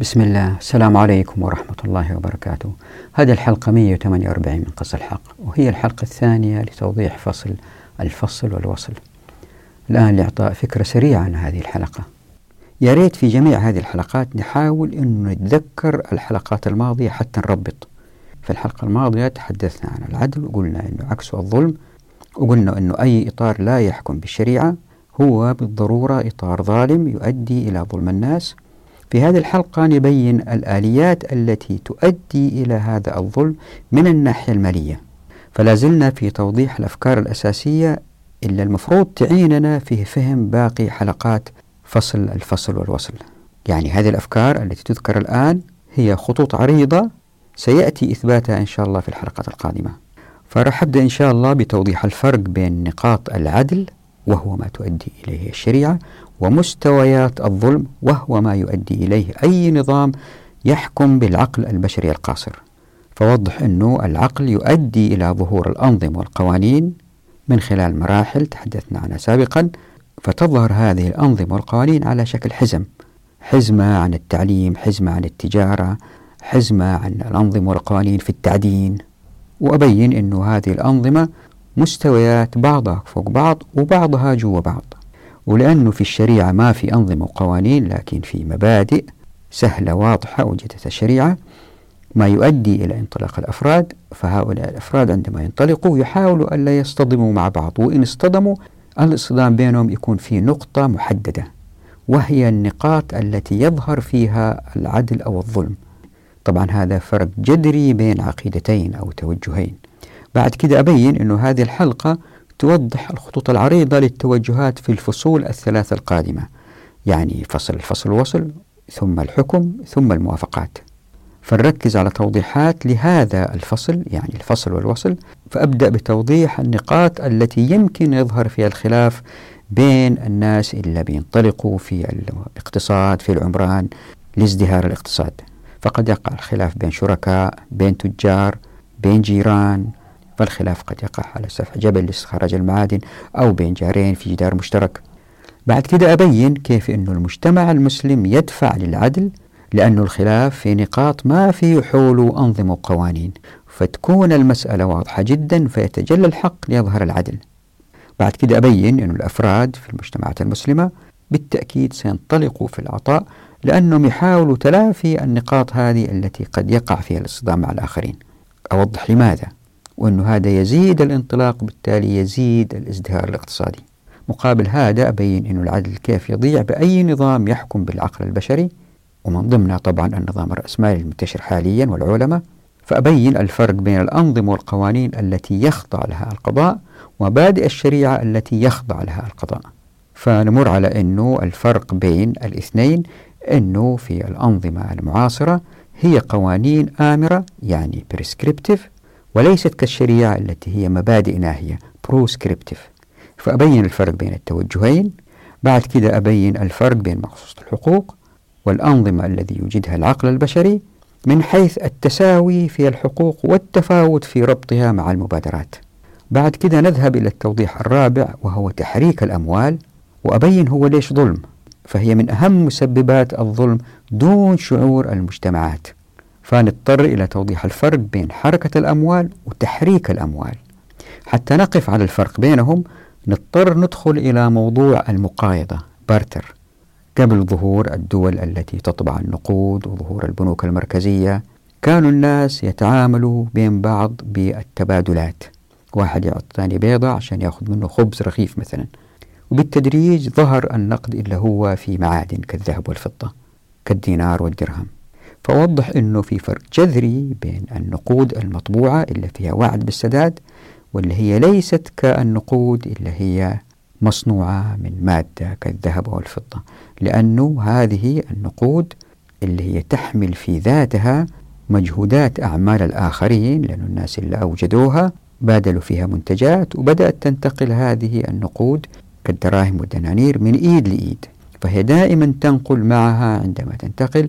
بسم الله. السلام عليكم ورحمة الله وبركاته. هذه الحلقة 148 من قص الحق وهي الحلقة الثانية لتوضيح فصل الفصل والوصل. الآن لإعطاء فكرة سريعة عن هذه الحلقة. يا ريت في جميع هذه الحلقات نحاول أن نتذكر الحلقات الماضية حتى نربط. في الحلقة الماضية تحدثنا عن العدل وقلنا أنه عكسه الظلم وقلنا أنه أي إطار لا يحكم بالشريعة هو بالضرورة إطار ظالم يؤدي إلى ظلم الناس. في هذه الحلقة نبين الآليات التي تؤدي إلى هذا الظلم من الناحية المالية. فلا زلنا في توضيح الأفكار الأساسية إلا المفروض تعيننا في فهم باقي حلقات فصل الفصل والوصل. يعني هذه الأفكار التي تذكر الآن هي خطوط عريضة سيأتي إثباتها إن شاء الله في الحلقات القادمة. فرح أبدأ إن شاء الله بتوضيح الفرق بين نقاط العدل وهو ما تؤدي إليه الشريعة ومستويات الظلم وهو ما يؤدي إليه. أي نظام يحكم بالعقل البشري القاصر. فوضح أنه العقل يؤدي إلى ظهور الأنظمة والقوانين من خلال مراحل تحدثنا عنها سابقا فتظهر هذه الأنظمة والقوانين على شكل حزم. حزمة عن التعليم حزمة عن التجارة حزمة عن الأنظمة والقوانين في التعدين. وأبين أنه هذه الأنظمة مستويات بعضها فوق بعض وبعضها جوا بعض. ولأنه في الشريعة ما في أنظمة وقوانين لكن في مبادئ سهلة واضحة وجدت الشريعة ما يؤدي إلى انطلاق الأفراد فهؤلاء الأفراد عندما ينطلقوا يحاولوا ألا يصطدموا مع بعض وإن اصطدموا الاصطدام بينهم يكون في نقطة محددة وهي النقاط التي يظهر فيها العدل أو الظلم. طبعا هذا فرق جذري بين عقيدتين أو توجهين. بعد كده أبين أنه هذه الحلقة توضح الخطوط العريضة للتوجهات في الفصول الثلاثة القادمة يعني فصل الفصل وصل ثم الحكم ثم الموافقات. فنركز على توضيحات لهذا الفصل يعني الفصل والوصل فأبدأ بتوضيح النقاط التي يمكن يظهر فيها الخلاف بين الناس اللي بينطلقوا في الاقتصاد في العمران لازدهار الاقتصاد. فقد يقع الخلاف بين شركاء بين تجار بين جيران فالخلاف قد يقع على سفح جبل لاستخراج المعادن أو بين جارين في جدار مشترك. بعد كده أبين كيف أن المجتمع المسلم يدفع للعدل لأن الخلاف في نقاط ما في حول أنظمة وقوانين. فتكون المسألة واضحة جدا فيتجلى الحق ليظهر العدل. بعد كده أبين أن الأفراد في المجتمعات المسلمة بالتأكيد سينطلقوا في العطاء لأنهم يحاولوا تلافي النقاط هذه التي قد يقع فيها الاصطدام مع الآخرين. أوضح لماذا؟ وأن هذا يزيد الانطلاق بالتالي يزيد الازدهار الاقتصادي. مقابل هذا أبين أن العدل كيف يضيع بأي نظام يحكم بالعقل البشري. ومن ضمنها طبعا النظام الرأسمالي المنتشر حاليا والعولمة فأبين الفرق بين الأنظمة والقوانين التي يخضع لها القضاء ومبادئ الشريعة التي يخضع لها القضاء. فنمر على أنه الفرق بين الاثنين أنه في الأنظمة المعاصرة هي قوانين آمرة يعني prescriptive وليست كالشريعة التي هي مبادئ ناهية proscriptive فأبين الفرق بين التوجهين. بعد كده أبين الفرق بين مقصوص الحقوق والأنظمة الذي يوجدها العقل البشري من حيث التساوي في الحقوق والتفاوت في ربطها مع المبادرات. بعد كده نذهب إلى التوضيح الرابع وهو تحريك الأموال وأبين هو ليش ظلم. فهي من أهم مسببات الظلم دون شعور المجتمعات. فنضطر إلى توضيح الفرق بين حركة الأموال وتحريك الأموال. حتى نقف على الفرق بينهم نضطر ندخل إلى موضوع المقايضة. بارتر قبل ظهور الدول التي تطبع النقود وظهور البنوك المركزية كانوا الناس يتعاملوا بين بعض بالتبادلات. واحد يعطي ثاني بيضة عشان يأخذ منه خبز رغيف مثلا. وبالتدريج ظهر النقد اللي هو في معادن كالذهب والفضة كالدينار والدرهم. فوضح أنه في فرق جذري بين النقود المطبوعة اللي فيها وعد بالسداد واللي هي ليست كالنقود اللي هي مصنوعة من مادة كالذهب والفضة لأنه هذه النقود اللي هي تحمل في ذاتها مجهودات أعمال الآخرين لأن الناس اللي أوجدوها بادلوا فيها منتجات وبدأت تنتقل هذه النقود كالدراهم والدنانير من إيد لإيد فهي دائما تنقل معها عندما تنتقل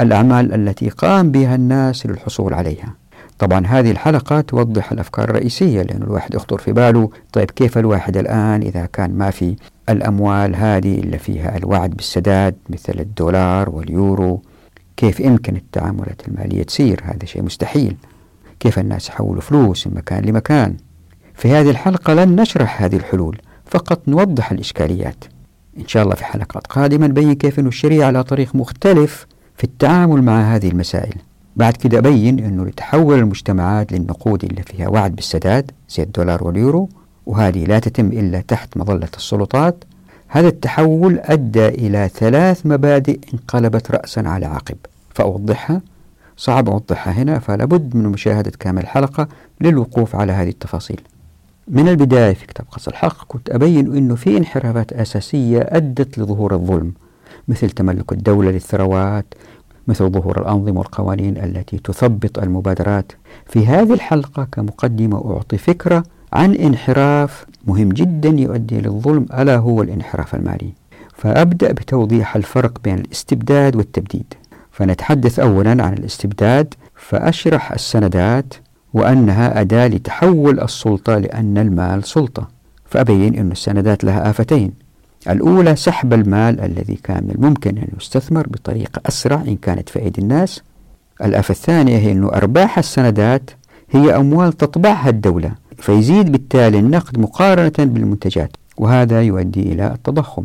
الأعمال التي قام بها الناس للحصول عليها. طبعا هذه الحلقة توضح الأفكار الرئيسية لأن الواحد يخطر في باله طيب كيف الواحد الآن إذا كان ما في الأموال هذه اللي فيها الوعد بالسداد مثل الدولار واليورو؟ كيف يمكن التعاملات المالية تسير؟ هذا شيء مستحيل. كيف الناس يحولوا فلوس من مكان لمكان؟ في هذه الحلقة لن نشرح هذه الحلول فقط نوضح الإشكاليات. إن شاء الله في حلقات قادمة نبين كيف أن الشريعة على طريق مختلف في التعامل مع هذه المسائل. بعد كده أبين أنه لتحول المجتمعات للنقود اللي فيها وعد بالسداد زي الدولار واليورو وهذه لا تتم إلا تحت مظلة السلطات. هذا التحول أدى إلى ثلاث مبادئ انقلبت رأسا على عقب. فأوضحها. صعب أوضحها هنا فلا بد من مشاهدة كامل الحلقة للوقوف على هذه التفاصيل. من البداية في كتاب قص الحق كنت أبين أنه في انحرافات أساسية أدت لظهور الظلم. مثل تملك الدولة للثروات مثل ظهور الأنظمة والقوانين التي تثبط المبادرات. في هذه الحلقة كمقدمة أعطي فكرة عن انحراف مهم جدا يؤدي للظلم ألا هو الانحراف المالي؟ فأبدأ بتوضيح الفرق بين الاستبداد والتبديد. فنتحدث أولا عن الاستبداد فأشرح السندات وأنها أداة لتحول السلطة لأن المال سلطة. فأبين أن السندات لها آفتين الأولى سحب المال الذي كان من الممكن أن يستثمر بطريقة أسرع إن كانت في أيدي الناس. الآفة الثانية هي أن أرباح السندات هي أموال تطبعها الدولة فيزيد بالتالي النقد مقارنة بالمنتجات وهذا يؤدي إلى التضخم.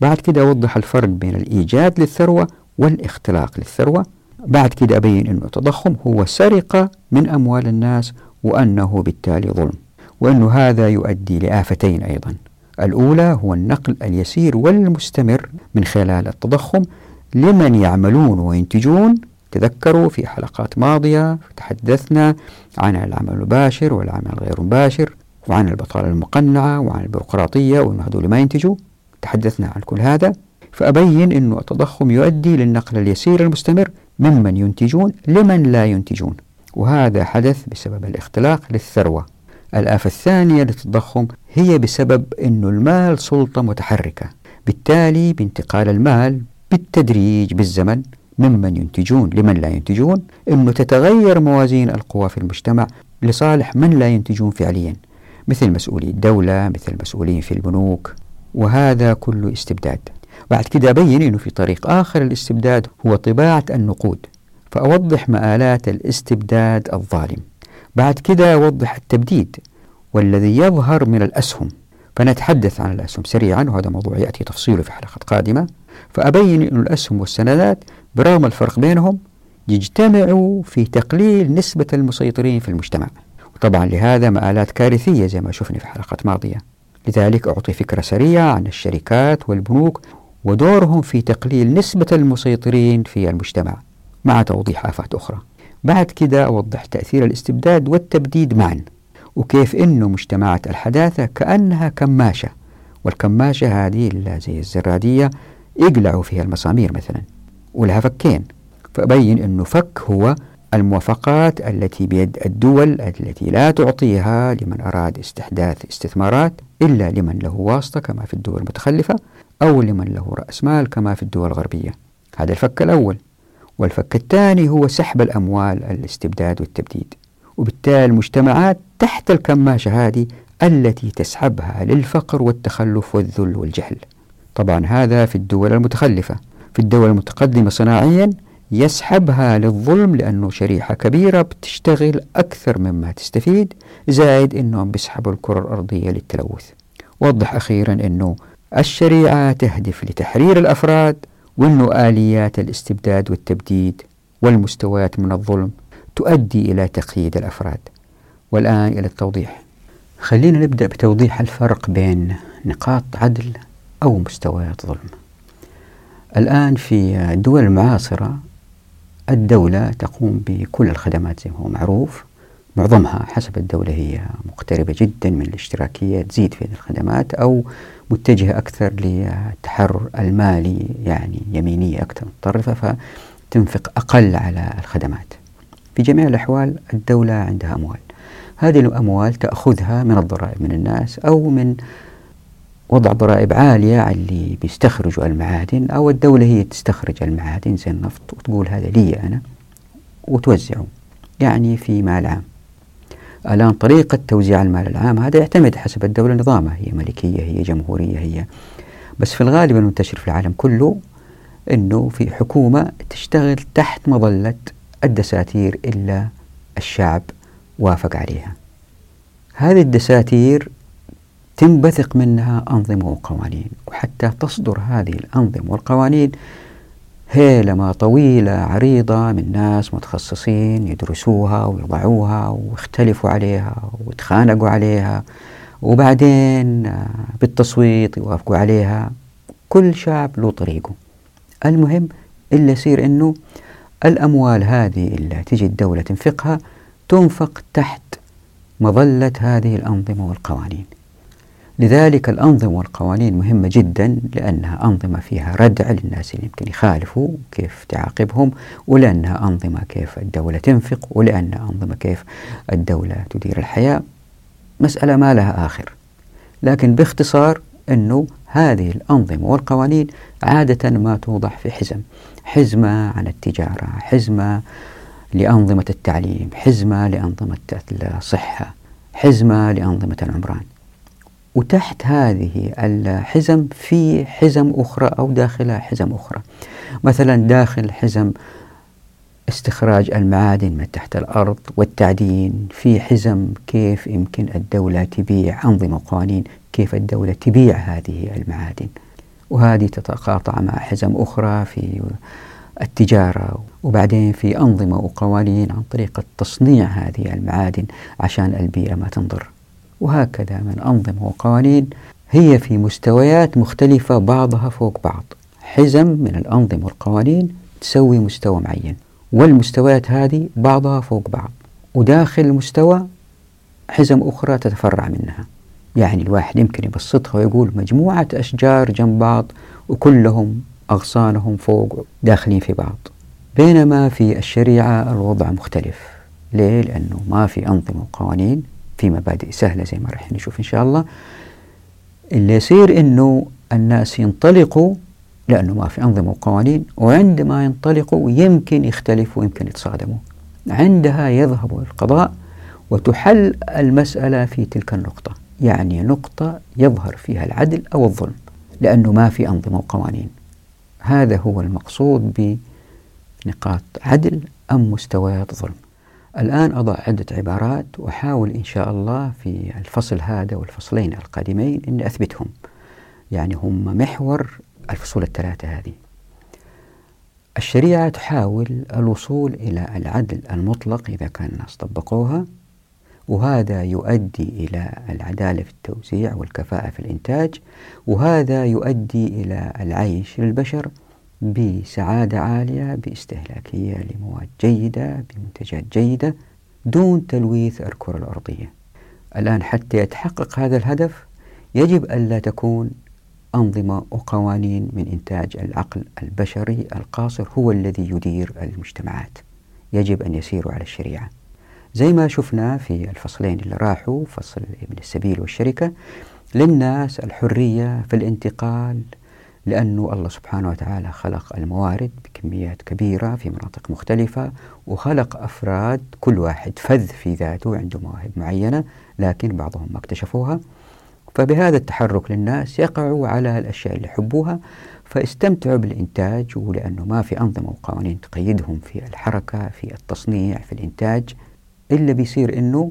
بعد كده أوضح الفرق بين الإيجاد للثروة والاختلاق للثروة. بعد كده أبين أن التضخم هو سرقة من أموال الناس وأنه بالتالي ظلم وأن هذا يؤدي لآفتين أيضا. الأولى هو النقل اليسير والمستمر من خلال التضخم لمن يعملون وينتجون. تذكروا في حلقات ماضية تحدثنا عن العمل المباشر والعمل الغير مباشر وعن البطالة المقنعة وعن البيروقراطية وأن هذول ما ينتجوا. تحدثنا عن كل هذا فأبين أن التضخم يؤدي للنقل اليسير المستمر ممن ينتجون لمن لا ينتجون وهذا حدث بسبب الاختلاق للثروة. الآفة الثانية للتضخم هي بسبب أن المال سلطة متحركة. بالتالي بانتقال المال بالتدريج بالزمن ممن ينتجون لمن لا ينتجون أنه تتغير موازين القوى في المجتمع لصالح من لا ينتجون فعليا مثل مسؤولي الدولة مثل مسؤولين في البنوك وهذا كله استبداد. بعد كده أبين أنه في طريق آخر الاستبداد هو طباعة النقود. فأوضح مآلات الاستبداد الظالم. بعد كده أوضح التبديد. والذي يظهر من الأسهم. فنتحدث عن الأسهم سريعا وهذا موضوع يأتي تفصيله في حلقة قادمة. فأبين أن الأسهم والسندات برغم الفرق بينهم يجتمعوا في تقليل نسبة المسيطرين في المجتمع. وطبعا لهذا مآلات كارثية زي ما شفنا في حلقات ماضية. لذلك أعطي فكرة سريعة عن الشركات والبنوك ودورهم في تقليل نسبة المسيطرين في المجتمع مع توضيح آفات أخرى. بعد كده أوضح تأثير الاستبداد والتبديد معا. وكيف أنه مجتمعات الحداثة كأنها كماشة والكماشة هذه زي الزرادية يقلعوا فيها المسامير مثلا ولها فكين. فأبين أنه فك هو الموافقات التي بيد الدول التي لا تعطيها لمن أراد استحداث استثمارات إلا لمن له واسطة كما في الدول المتخلفة أو لمن له رأس مال كما في الدول الغربية. هذا الفك الأول. والفك الثاني هو سحب الأموال الاستبداد والتبديد. وبالتالي المجتمعات تحت الكماشة هذه التي تسحبها للفقر والتخلف والذل والجهل. طبعا هذا في الدول المتخلفة. في الدول المتقدمة صناعيا يسحبها للظلم لأنه شريحة كبيرة بتشتغل أكثر مما تستفيد زائد أنهم بيسحبوا الكرة الأرضية للتلوث. وضح أخيرا أنه الشريعة تهدف لتحرير الأفراد وأنه آليات الاستبداد والتبديد والمستويات من الظلم. تؤدي إلى تقييد الأفراد. والآن إلى التوضيح. خلينا نبدأ بتوضيح الفرق بين نقاط عدل أو مستويات ظلم الآن في الدول المعاصرة الدولة تقوم بكل الخدمات زي ما هو معروف. معظمها حسب الدولة هي مقتربة جدا من الاشتراكية تزيد في الخدمات أو متجهة أكثر للتحرر المالي يعني يمينية أكثر متطرفة فتنفق أقل على الخدمات. في جميع الأحوال الدولة عندها أموال. هذه الأموال تأخذها من الضرائب من الناس أو من وضع ضرائب عالية على اللي بيستخرجوا المعادن أو الدولة هي تستخرج المعادن زي النفط وتقول هذا لي أنا وتوزعه يعني في مال عام. الآن طريقة توزيع المال العام هذا يعتمد حسب الدولة نظامها هي ملكية هي جمهورية هي. بس في الغالب المنتشر في العالم كله أنه في حكومة تشتغل تحت مظلة الدساتير إلا الشعب وافق عليها. هذه الدساتير تنبثق منها أنظمة وقوانين وحتى تصدر هذه الأنظمة والقوانين هيلمة طويلة عريضة من ناس متخصصين يدرسوها ويضعوها ويختلفوا عليها ويتخانقوا عليها وبعدين بالتصويت يوافقوا عليها. كل شعب له طريقه. المهم اللي يصير إنه الأموال هذه اللي تجي الدولة تنفقها تنفق تحت مظلة هذه الأنظمة والقوانين. لذلك الأنظمة والقوانين مهمة جدا لأنها أنظمة فيها ردع للناس اللي يمكن يخالفوا كيف تعاقبهم ولأنها أنظمة كيف الدولة تنفق ولأنها أنظمة كيف الدولة تدير الحياة. مسألة ما لها آخر. لكن باختصار أنه هذه الأنظمة والقوانين عادة ما توضع في حزم. حزمة عن التجارة حزمة لأنظمة التعليم حزمة لأنظمة الصحة حزمة لأنظمة العمران. وتحت هذه الحزم في حزم أخرى أو داخلها حزم أخرى. مثلا داخل حزم استخراج المعادن من تحت الأرض والتعدين في حزم كيف يمكن الدولة تبيع أنظمة وقوانين كيف الدولة تبيع هذه المعادن. وهذه تتقاطع مع حزم أخرى في التجارة وبعدين في أنظمة وقوانين عن طريقة تصنيع هذه المعادن عشان البيئة ما تنضر. وهكذا من أنظمة وقوانين هي في مستويات مختلفة بعضها فوق بعض. حزم من الأنظمة والقوانين تسوي مستوى معين. والمستويات هذه بعضها فوق بعض وداخل المستوى حزم أخرى تتفرع منها. يعني الواحد يمكن يبسطها ويقول مجموعة أشجار جنب بعض وكلهم أغصانهم فوق داخلين في بعض. بينما في الشريعة الوضع مختلف. ليه؟ لأنه ما في أنظمة وقوانين في مبادئ سهلة زي ما راح نشوف إن شاء الله. اللي يصير أنه الناس ينطلقوا لأنه ما في أنظمة وقوانين وعندما ينطلقوا يمكن يختلفوا ويمكن يتصادموا. عندها يذهب القضاء وتحل المسألة في تلك النقطة. يعني نقطة يظهر فيها العدل أو الظلم لأنه ما في أنظمة وقوانين. هذا هو المقصود بنقاط عدل أم مستويات ظلم. الآن أضع عدة عبارات وأحاول إن شاء الله في الفصل هذا والفصلين القادمين أني أثبتهم. يعني هم محور الفصول الثلاثة هذه. الشريعة تحاول الوصول إلى العدل المطلق إذا كان الناس طبقوها وهذا يؤدي إلى العدالة في التوزيع والكفاءة في الإنتاج وهذا يؤدي إلى العيش للبشر بسعادة عالية باستهلاكية لمواد جيدة بمنتجات جيدة دون تلويث الكرة الأرضية. الآن حتى يتحقق هذا الهدف يجب ألا تكون أنظمة وقوانين من إنتاج العقل البشري القاصر هو الذي يدير المجتمعات. يجب أن يسيروا على الشريعة. زي ما شفنا في الفصلين اللي راحوا فصل ابن السبيل والشركة للناس الحرية في الانتقال لأنه الله سبحانه وتعالى خلق الموارد بكميات كبيرة في مناطق مختلفة وخلق أفراد كل واحد فذ في ذاته عنده مواهب معينة لكن بعضهم ما اكتشفوها. فبهذا التحرك للناس يقعوا على الأشياء اللي يحبوها فاستمتعوا بالإنتاج ولأنه ما في أنظمة وقوانين تقيدهم في الحركة في التصنيع في الإنتاج. إلا بيصير أنه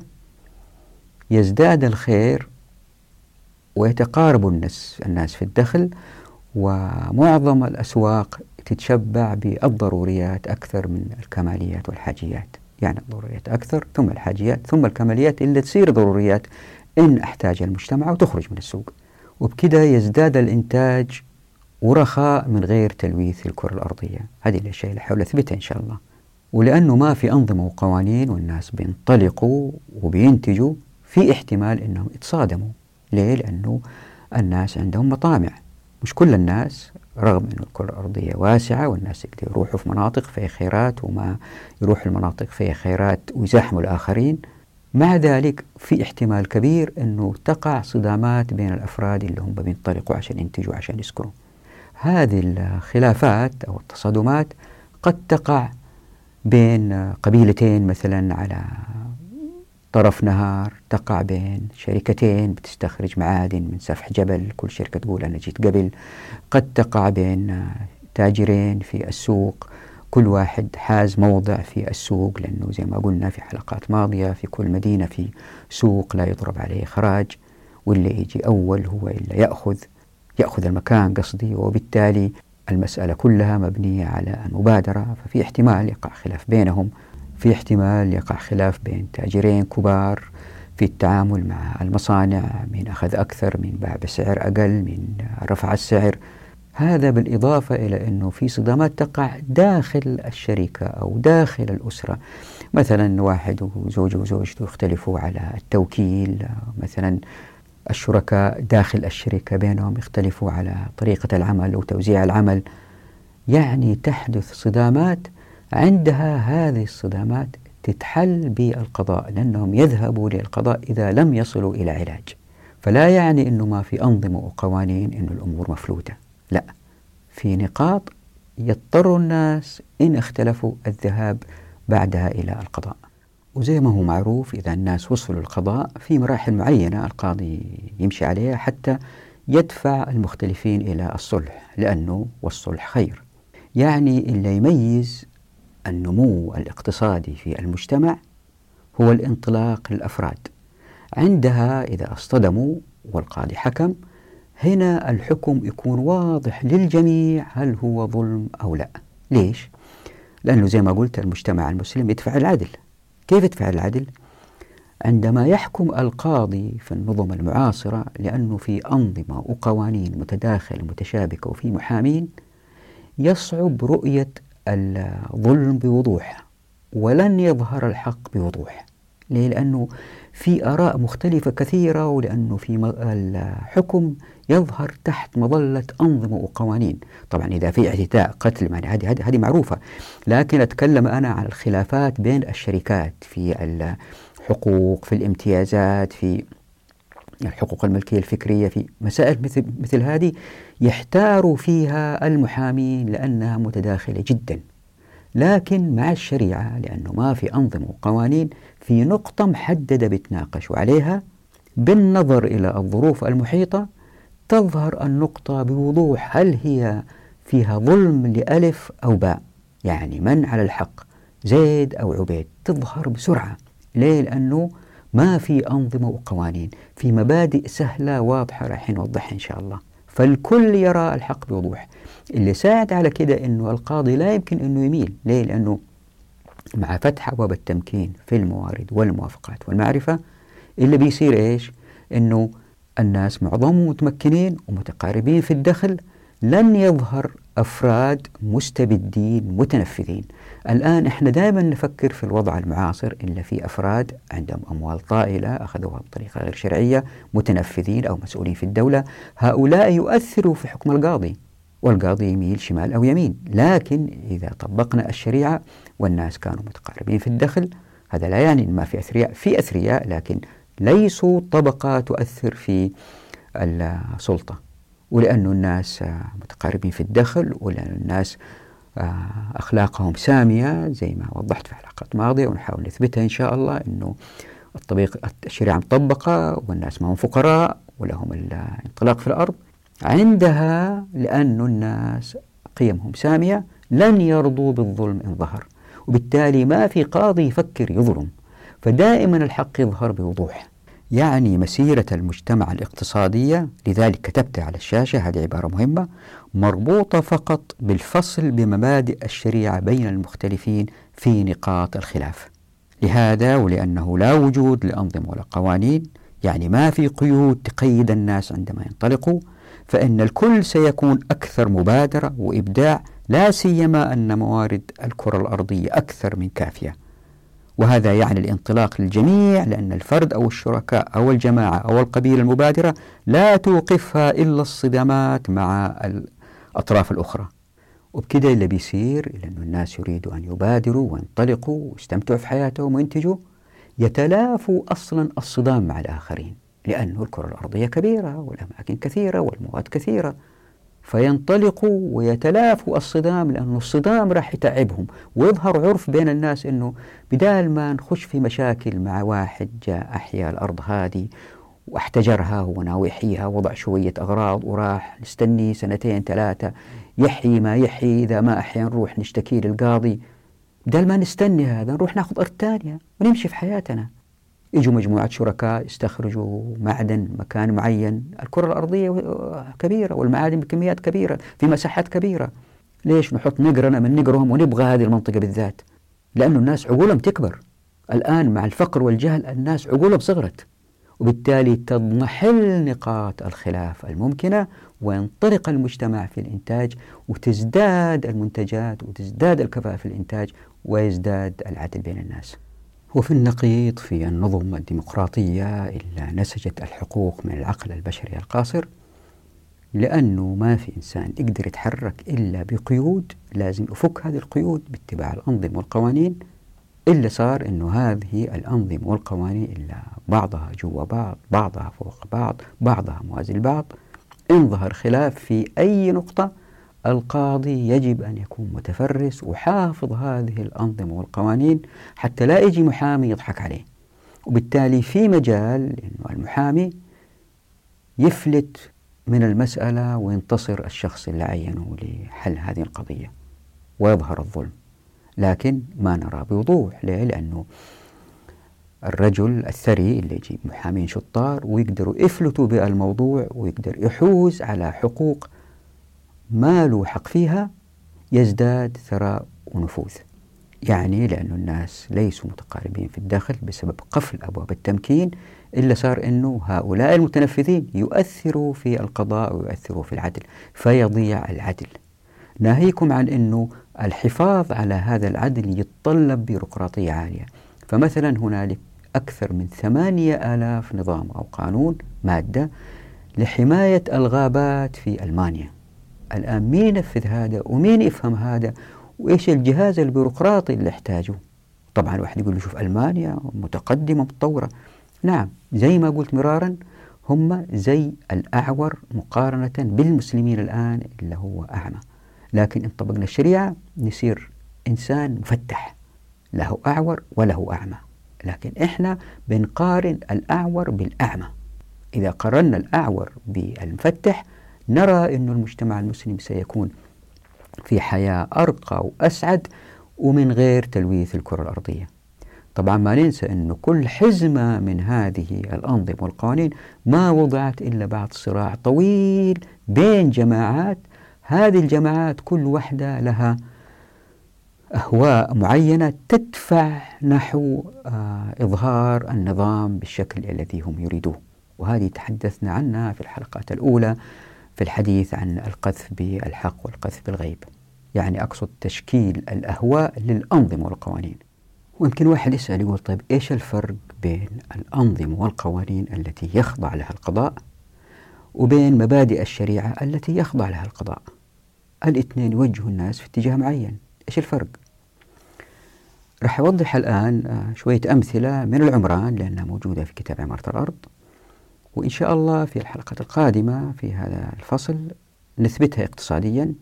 يزداد الخير ويتقارب الناس الناس في الدخل ومعظم الأسواق تتشبع بالضروريات أكثر من الكماليات والحاجيات. يعني الضروريات أكثر ثم الحاجيات ثم الكماليات اللي تصير ضروريات إن أحتاج المجتمع وتخرج من السوق. وبكذا يزداد الإنتاج ورخاء من غير تلويث الكرة الأرضية. هذه الأشياء اللي حاول أثبتها إن شاء الله. ولأنه ما في أنظمة وقوانين والناس بينطلقوا وبينتجوا في احتمال أنهم يتصادموا. ليه؟ لأنه الناس عندهم مطامع. مش كل الناس رغم أن الكرة الأرضية واسعة والناس يقدروا يروحوا في مناطق فيها خيرات وما يروحوا المناطق فيها خيرات ويزاحموا الآخرين مع ذلك في احتمال كبير أنه تقع صدامات بين الأفراد اللي هم بينطلقوا عشان ينتجوا عشان يسكنوا. هذه الخلافات أو التصادمات قد تقع بين قبيلتين مثلا على طرف نهار تقع بين شركتين بتستخرج معادن من سفح جبل كل شركة تقول أنا جيت قبل. قد تقع بين تاجرين في السوق كل واحد حاز موضع في السوق لأنه زي ما قلنا في حلقات ماضية في كل مدينة في سوق لا يضرب عليه خراج واللي يجي أول هو اللي يأخذ يأخذ المكان قصدي وبالتالي المسألة كلها مبنية على المبادرة ففي احتمال يقع خلاف بينهم في احتمال يقع خلاف بين تاجرين كبار في التعامل مع المصانع من أخذ أكثر من باع بسعر أقل من رفع السعر. هذا بالإضافة إلى أنه في صدامات تقع داخل الشركة أو داخل الأسرة. مثلا واحد وزوجه وزوجته يختلفوا على التوكيل مثلا الشركاء داخل الشركة بينهم يختلفوا على طريقة العمل وتوزيع العمل. يعني تحدث صدامات عندها هذه الصدامات تتحل بالقضاء لأنهم يذهبوا للقضاء إذا لم يصلوا إلى علاج. فلا يعني أنه ما في أنظمة وقوانين أنه الأمور مفلوتة. لا. في نقاط يضطر الناس إن اختلفوا الذهاب بعدها إلى القضاء. وزي ما هو معروف إذا الناس وصلوا القضاء في مراحل معينة القاضي يمشي عليها حتى يدفع المختلفين إلى الصلح لأنه والصلح خير. يعني اللي يميز النمو الاقتصادي في المجتمع هو الانطلاق للأفراد. عندها إذا اصطدموا والقاضي حكم هنا الحكم يكون واضح للجميع هل هو ظلم أو لا ليش؟ لأنه زي ما قلت المجتمع المسلم يدفع العدل كيف يدفع العدل؟ عندما يحكم القاضي في النظم المعاصرة لأنه في أنظمة وقوانين متداخلة متشابكة وفي محامين يصعب رؤية الظلم بوضوح ولن يظهر الحق بوضوح ليه؟ لأنه في آراء مختلفة كثيرة ولأنه في الحكم يظهر تحت مظلة أنظمة وقوانين. طبعا إذا في اعتداء قتل يعني هذه هذه معروفة. لكن أتكلم أنا عن الخلافات بين الشركات في الحقوق في الامتيازات في الحقوق الملكية الفكرية في مسائل مثل مثل هذه يحتار فيها المحامين لأنها متداخلة جدا. لكن مع الشريعة لأنه ما في أنظمة وقوانين في نقطة محددة بيتناقشوا عليها بالنظر إلى الظروف المحيطة تظهر النقطة بوضوح هل هي فيها ظلم لألف أو باء؟ يعني من على الحق زيد أو عبيد تظهر بسرعة. ليه؟ لأنه ما في أنظمة وقوانين في مبادئ سهلة واضحة راح نوضحها إن شاء الله. فالكل يرى الحق بوضوح. اللي ساعد على كده أنه القاضي لا يمكن أنه يميل. ليه؟ لأنه مع فتح أبواب التمكين في الموارد والموافقات والمعرفة اللي بيصير إيش؟ أنه الناس معظمهم متمكنين ومتقاربين في الدخل لن يظهر أفراد مستبدين متنفذين. الآن إحنا دائما نفكر في الوضع المعاصر إلا في أفراد عندهم أموال طائلة أخذوها بطريقة غير شرعية متنفذين أو مسؤولين في الدولة. هؤلاء يؤثروا في حكم القاضي والقاضي يميل شمال أو يمين. لكن إذا طبقنا الشريعة والناس كانوا متقاربين في الدخل. هذا لا يعني ما في أثرياء في أثرياء لكن ليسوا طبقة تؤثر في السلطة. ولأن الناس متقاربين في الدخل ولأن الناس أخلاقهم سامية زي ما وضحت في حلقات ماضية ونحاول نثبتها إن شاء الله أنه الطبيق الشريعة مطبقة والناس ما هم فقراء ولهم الانطلاق في الأرض. عندها لأن الناس قيمهم سامية لن يرضوا بالظلم إن ظهر. وبالتالي ما في قاضي يفكر يظلم فدائما الحق يظهر بوضوح. يعني مسيرة المجتمع الاقتصادية لذلك كتبت على الشاشة هذه عبارة مهمة مربوطة فقط بالفصل بمبادئ الشريعة بين المختلفين في نقاط الخلاف. لهذا ولأنه لا وجود لأنظمة ولا قوانين يعني ما في قيود تقيد الناس عندما ينطلقوا فإن الكل سيكون أكثر مبادرة وإبداع لا سيما أن موارد الكرة الأرضية أكثر من كافية. وهذا يعني الانطلاق للجميع لأن الفرد أو الشركاء أو الجماعة أو القبيلة المبادرة لا توقفها إلا الصدامات مع الأطراف الأخرى. وبكده اللي بيصير لأنه الناس يريدوا أن يبادروا وينطلقوا ويستمتعوا في حياتهم وينتجوا يتلافوا أصلا الصدام مع الآخرين. لأن الكرة الأرضية كبيرة والأماكن كثيرة والمواد كثيرة. فينطلقوا ويتلافوا الصدام لأنه الصدام راح يتعبهم. ويظهر عرف بين الناس أنه بدال ما نخش في مشاكل مع واحد جاء أحيا الأرض هذه واحتجرها هو ناوي يحييها وضع شوية أغراض وراح نستني سنتين ثلاثة يحيي ما يحيي إذا ما أحيا نروح نشتكي للقاضي. بدل ما نستني هذا نروح ناخذ أرض ثانية ونمشي في حياتنا. يجوا مجموعة شركاء يستخرجوا معدن مكان معين. الكرة الأرضية كبيرة والمعادن بكميات كبيرة في مساحات كبيرة. ليش نحط نقرنا من نقرهم ونبغى هذه المنطقة بالذات؟ لأنه الناس عقولهم تكبر. الآن مع الفقر والجهل الناس عقولهم صغرت. وبالتالي تضمحل نقاط الخلاف الممكنة وينطلق المجتمع في الإنتاج وتزداد المنتجات وتزداد الكفاءة في الإنتاج ويزداد العدل بين الناس. وفي النقيض في النظم الديمقراطية إلا نسجت الحقوق من العقل البشري القاصر لأنه ما في إنسان يقدر يتحرك إلا بقيود لازم يفك هذه القيود باتباع الأنظمة والقوانين. إلا صار أنه هذه الأنظمة والقوانين إلا بعضها جوا بعض بعضها فوق بعض بعضها موازي لبعض إن ظهر خلاف في أي نقطة القاضي يجب أن يكون متفرس وحافظ هذه الأنظمة والقوانين حتى لا يجي محامي يضحك عليه وبالتالي في مجال أنه المحامي يفلت من المسألة وينتصر الشخص اللي عينه لحل هذه القضية ويظهر الظلم لكن ما نرى بوضوح ليه؟ لأنه الرجل الثري اللي يجيب محامين شطار ويقدروا يفلتوا بالموضوع ويقدر يحوز على حقوق ما له حق فيها يزداد ثراء ونفوذ. يعني لأن الناس ليسوا متقاربين في الدخل بسبب قفل أبواب التمكين إلا صار أنه هؤلاء المتنفذين يؤثروا في القضاء ويؤثروا في العدل فيضيع العدل. ناهيكم عن أنه الحفاظ على هذا العدل يتطلب بيروقراطية عالية. فمثلا هنالك أكثر من ثمانية آلاف نظام أو قانون مادة لحماية الغابات في ألمانيا. الآن مين ينفذ هذا ومين يفهم هذا وإيش الجهاز البيروقراطي اللي يحتاجه؟ طبعا الواحد يقول شوف ألمانيا متقدمة متطورة. نعم زي ما قلت مرارا هم زي الأعور مقارنة بالمسلمين الآن اللي هو أعمى. لكن إن طبقنا الشريعة نصير إنسان مفتح له أعور وله أعمى. لكن إحنا بنقارن الأعور بالأعمى. إذا قارنا الأعور بالمفتح نرى أن المجتمع المسلم سيكون في حياة أرقى وأسعد ومن غير تلويث الكرة الأرضية. طبعا ما ننسى أن كل حزمة من هذه الأنظمة والقوانين ما وضعت إلا بعد صراع طويل بين جماعات. هذه الجماعات كل واحدة لها أهواء معينة تدفع نحو آه إظهار النظام بالشكل الذي هم يريدوه. وهذه تحدثنا عنها في الحلقات الأولى في الحديث عن القذف بالحق والقذف بالغيب. يعني أقصد تشكيل الأهواء للأنظمة والقوانين. ويمكن واحد يسأل يقول طيب إيش الفرق بين الأنظمة والقوانين التي يخضع لها القضاء وبين مبادئ الشريعة التي يخضع لها القضاء؟ الاثنين يوجهوا الناس في اتجاه معين. إيش الفرق؟ راح أوضح الآن آه، شوية أمثلة من العمران لأنها موجودة في كتاب عمارة الأرض. وإن شاء الله في الحلقة القادمة في هذا الفصل نثبتها اقتصاديا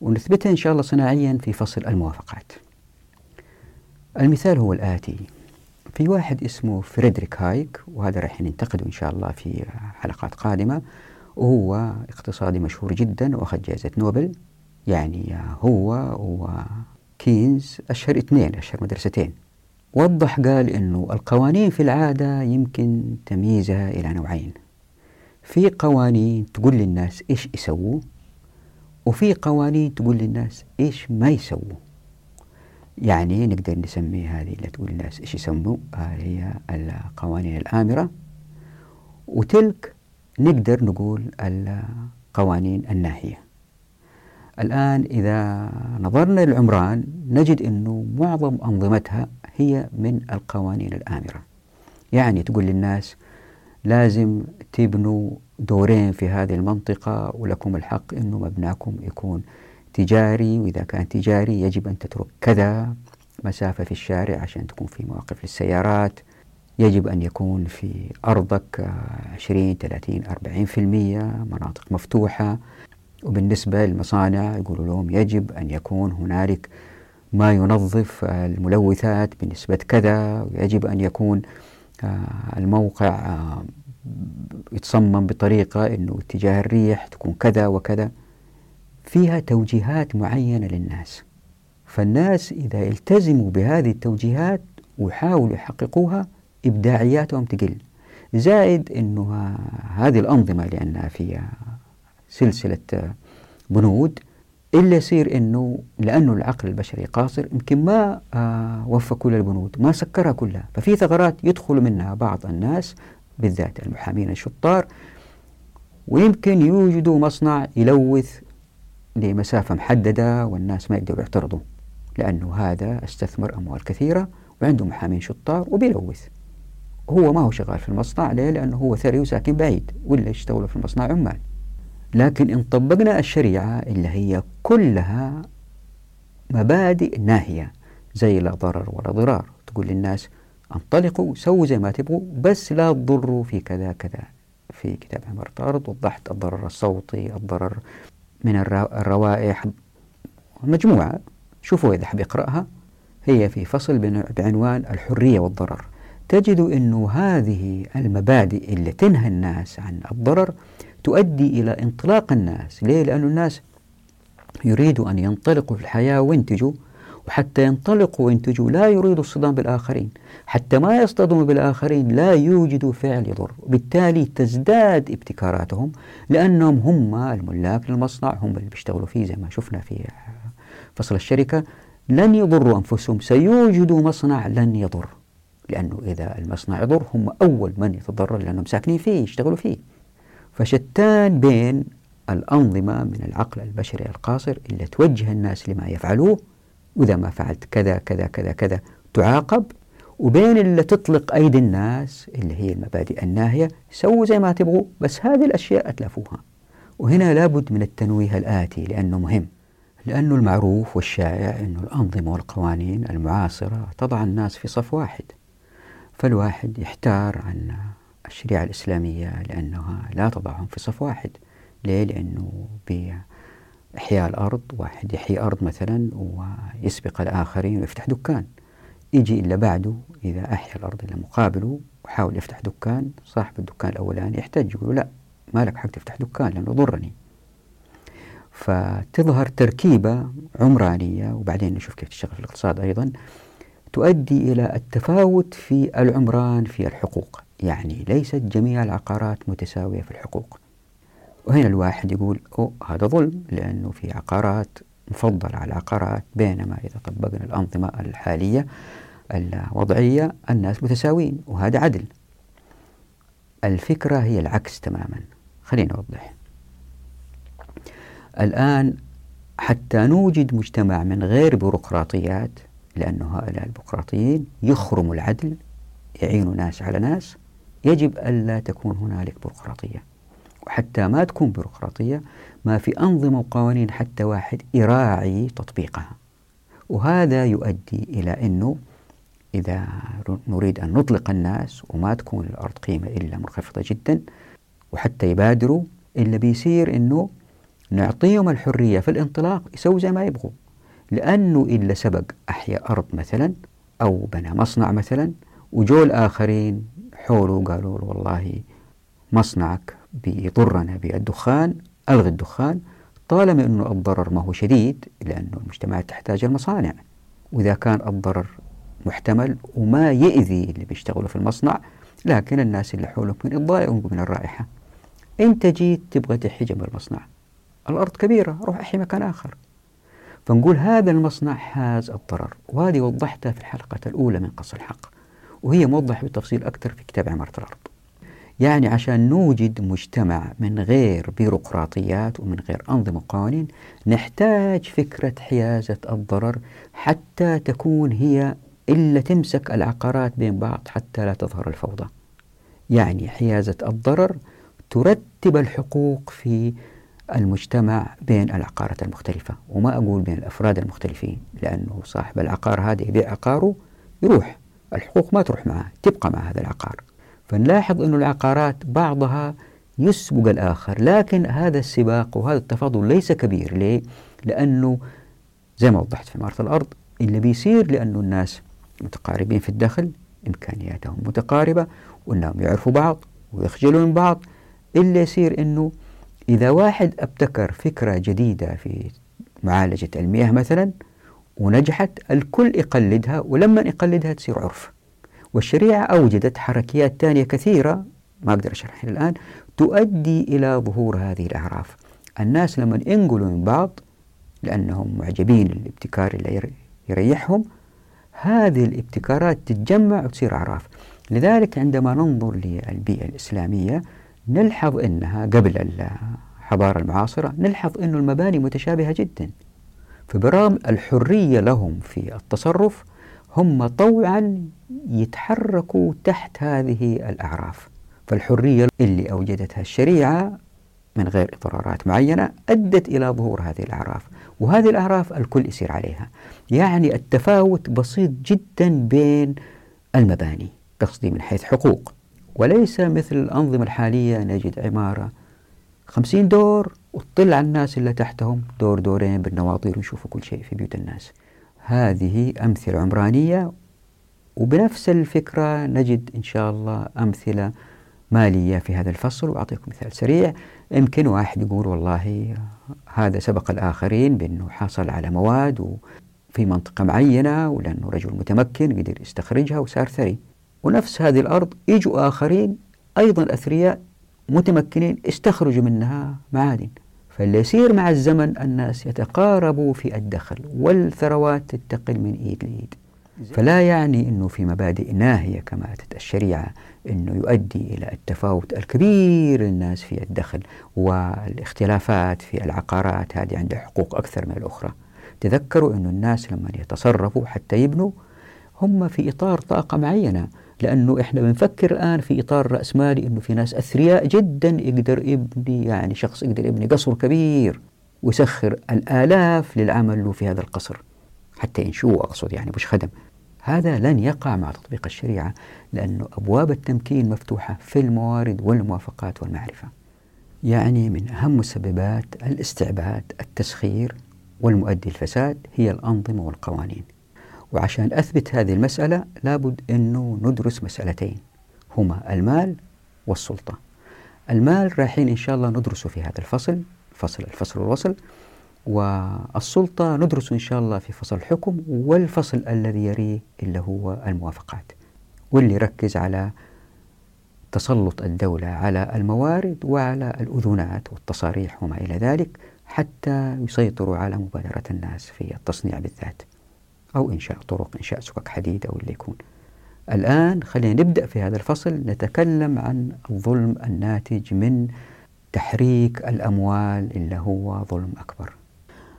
ونثبتها إن شاء الله صناعيا في فصل الموافقات. المثال هو الآتي. في واحد اسمه فريدريك هايك وهذا راح ننتقده إن شاء الله في حلقات قادمة. وهو اقتصادي مشهور جدا وأخذ جائزة نوبل. يعني هو وكينز أشهر اثنين أشهر مدرستين. وضح قال أنه القوانين في العادة يمكن تمييزها إلى نوعين. في قوانين تقول للناس إيش يسووا وفي قوانين تقول للناس إيش ما يسووا. يعني نقدر نسمي هذه اللي تقول للناس إيش يسموا؟ هي القوانين الآمرة. وتلك نقدر نقول القوانين الناهية. الآن إذا نظرنا للعمران نجد أنه معظم أنظمتها هي من القوانين الآمرة. يعني تقول للناس لازم تبنوا دورين في هذه المنطقة ولكم الحق أنه مبناكم يكون تجاري وإذا كان تجاري يجب أن تترك كذا مسافة في الشارع عشان تكون في مواقف للسيارات. يجب أن يكون في أرضك 20 30 40% مناطق مفتوحة. وبالنسبة للمصانع يقولوا لهم يجب أن يكون هنالك ما ينظف الملوثات بنسبة كذا ويجب أن يكون آه، الموقع آه، يتصمم بطريقة أنه اتجاه الريح تكون كذا وكذا. فيها توجيهات معينة للناس. فالناس إذا التزموا بهذه التوجيهات ويحاولوا يحققوها إبداعياتهم تقل. زائد أنه هذه الأنظمة لأنها فيها سلسلة بنود إلا يصير أنه لأنه العقل البشري قاصر يمكن ما آه وفى كل البنود ما سكرها كلها. ففي ثغرات يدخل منها بعض الناس بالذات المحامين الشطار ويمكن يوجدوا مصنع يلوث لمسافة محددة والناس ما يقدروا يعترضوا لأنه هذا استثمر أموال كثيرة وعنده محامين شطار وبيلوث. هو ما هو شغال في المصنع ليه؟ لأنه هو ثري وساكن بعيد ولا يشتغلوا في المصنع عمال. لكن إن طبقنا الشريعة اللي هي كلها مبادئ ناهية زي لا ضرر ولا ضرار. تقول للناس انطلقوا سووا زي ما تبغوا بس لا تضروا في كذا كذا. في كتاب عمارة الأرض وضحت الضرر الصوتي الضرر من الروائح. مجموعة. شوفوا إذا حب يقرأها. هي في فصل بعنوان الحرية والضرر. تجد أنه هذه المبادئ اللي تنهى الناس عن الضرر تؤدي إلى انطلاق الناس. ليه؟ لأن الناس يريدوا أن ينطلقوا في الحياة وينتجوا وحتى ينطلقوا وينتجوا لا يريدوا الصدام بالآخرين. حتى ما يصطدموا بالآخرين لا يوجدوا فعل يضر. بالتالي تزداد ابتكاراتهم لأنهم هم الملاك للمصنع هم اللي بيشتغلوا فيه زي ما شفنا في فصل الشركة. لن يضروا أنفسهم. سيوجدوا مصنع لن يضر لأنه إذا المصنع يضر هم أول من يتضرر لأنهم ساكنين فيه يشتغلوا فيه. فشتان بين الأنظمة من العقل البشري القاصر اللي توجه الناس لما يفعلوه وإذا ما فعلت كذا كذا كذا كذا تعاقب وبين اللي تطلق أيدي الناس اللي هي المبادئ الناهية سووا زي ما تبغوا بس هذه الأشياء أتلفوها. وهنا لابد من التنويه الآتي لأنه مهم لأنه المعروف والشائع أن الأنظمة والقوانين المعاصرة تضع الناس في صف واحد فالواحد يحتار عن الشريعة الإسلامية لأنها لا تضعهم في صف واحد. ليه؟ لأنه بإحياء الأرض واحد يحيي أرض مثلا ويسبق الآخرين ويفتح دكان. يجي إلا بعده إذا أحيا الأرض إلا مقابله وحاول يفتح دكان صاحب الدكان الأولاني يحتاج يقول لا ما لك حق تفتح دكان لأنه ضرني. فتظهر تركيبة عمرانية وبعدين نشوف كيف تشتغل في الاقتصاد أيضا تؤدي إلى التفاوت في العمران في الحقوق. يعني ليست جميع العقارات متساوية في الحقوق. وهنا الواحد يقول أو هذا ظلم لأنه في عقارات مفضلة على عقارات بينما إذا طبقنا الأنظمة الحالية الوضعية الناس متساويين وهذا عدل. الفكرة هي العكس تماما. خلينا نوضح. الآن حتى نوجد مجتمع من غير بيروقراطيات لأنه هؤلاء البيروقراطيين يخرموا العدل يعينوا ناس على ناس يجب ألا تكون هنالك بيروقراطية. وحتى ما تكون بيروقراطية ما في أنظمة وقوانين حتى واحد يراعي تطبيقها. وهذا يؤدي إلى أنه إذا نريد أن نطلق الناس وما تكون الأرض قيمة إلا منخفضة جدا وحتى يبادروا اللي بيصير أنه نعطيهم الحرية في الانطلاق يسووا زي ما يبغوا. لأنه إلا سبق أحيا أرض مثلا أو بنى مصنع مثلا وجو الآخرين حوله قالوا له والله مصنعك بيضرنا بالدخان ألغي الدخان طالما أنه الضرر ما هو شديد لأنه المجتمعات تحتاج المصانع. وإذا كان الضرر محتمل وما يأذي اللي بيشتغلوا في المصنع لكن الناس اللي حولك من يتضايقوا من الرائحة. أنت جيت تبغى تحي جنب المصنع. الأرض كبيرة روح أحي مكان آخر. فنقول هذا المصنع حاز الضرر. وهذه وضحتها في الحلقة الأولى من قص الحق. وهي موضحة بالتفصيل أكثر في كتاب عمارة الأرض. يعني عشان نوجد مجتمع من غير بيروقراطيات ومن غير أنظمة وقوانين نحتاج فكرة حيازة الضرر حتى تكون هي إلا تمسك العقارات بين بعض حتى لا تظهر الفوضى. يعني حيازة الضرر ترتب الحقوق في المجتمع بين العقارات المختلفة وما أقول بين الأفراد المختلفين لأنه صاحب العقار هذا يبيع عقاره يروح. الحقوق ما تروح معه تبقى مع هذا العقار. فنلاحظ أن العقارات بعضها يسبق الآخر لكن هذا السباق وهذا التفاضل ليس كبير. ليه؟ لأنه زي ما وضحت في عمارة الأرض اللي بيصير لأنه الناس متقاربين في الدخل إمكانياتهم متقاربة وأنهم يعرفوا بعض ويخجلوا من بعض. إلا يصير أنه إذا واحد أبتكر فكرة جديدة في معالجة المياه مثلا ونجحت الكل يقلدها ولما يقلدها تصير عرف. والشريعة أوجدت حركيات ثانية كثيرة ما أقدر أشرحها الآن تؤدي إلى ظهور هذه الأعراف. الناس لما ينقلوا من بعض لأنهم معجبين الابتكار اللي يريحهم هذه الابتكارات تتجمع وتصير أعراف. لذلك عندما ننظر للبيئة الإسلامية نلحظ أنها قبل الحضارة المعاصرة نلحظ أن المباني متشابهة جدا. فبرغم الحرية لهم في التصرف هم طوعا يتحركوا تحت هذه الأعراف. فالحرية اللي أوجدتها الشريعة من غير إضرارات معينة أدت إلى ظهور هذه الأعراف وهذه الأعراف الكل يسير عليها. يعني التفاوت بسيط جدا بين المباني قصدي من حيث حقوق. وليس مثل الأنظمة الحالية نجد عمارة خمسين دور وتطل على الناس اللي تحتهم دور دورين بالنواطير ويشوفوا كل شيء في بيوت الناس. هذه أمثلة عمرانية وبنفس الفكرة نجد إن شاء الله أمثلة مالية في هذا الفصل. وأعطيكم مثال سريع. يمكن واحد يقول والله هذا سبق الآخرين بأنه حصل على مواد في منطقة معينة ولأنه رجل متمكن قدر يستخرجها وصار ثري. ونفس هذه الأرض يجوا آخرين أيضا أثرياء متمكنين استخرجوا منها معادن. فاللي يصير مع الزمن الناس يتقاربوا في الدخل والثروات تنتقل من إيد لإيد. فلا يعني أنه في مبادئ ناهية كما أتت الشريعة أنه يؤدي إلى التفاوت الكبير للناس في الدخل والاختلافات في العقارات. هذه عندها حقوق أكثر من الأخرى. تذكروا أن الناس لما يتصرفوا حتى يبنوا هم في إطار طاقة معينة. لأنه إحنا بنفكر الآن في إطار رأسمالي أنه في ناس أثرياء جدا يقدر يبني يعني شخص يقدر يبني قصر كبير ويسخر الآلاف للعمل له في هذا القصر حتى ينشوه أقصد يعني مش خدم. هذا لن يقع مع تطبيق الشريعة لأن أبواب التمكين مفتوحة في الموارد والموافقات والمعرفة. يعني من أهم مسببات الاستعباد التسخير والمؤدي الفساد هي الأنظمة والقوانين. وعشان أثبت هذه المسألة لابد أنه ندرس مسألتين هما المال والسلطة. المال رايحين إن شاء الله ندرسه في هذا الفصل فصل الفصل والوصل والسلطة ندرس إن شاء الله في فصل الحكم والفصل الذي يريه اللي هو الموافقات. واللي يركز على تسلط الدولة على الموارد وعلى الأذونات والتصاريح وما إلى ذلك حتى يسيطروا على مبادرة الناس في التصنيع بالذات. أو إنشاء طرق إنشاء سكك حديد أو اللي يكون. الآن خلينا نبدأ في هذا الفصل نتكلم عن الظلم الناتج من تحريك الأموال اللي هو ظلم أكبر.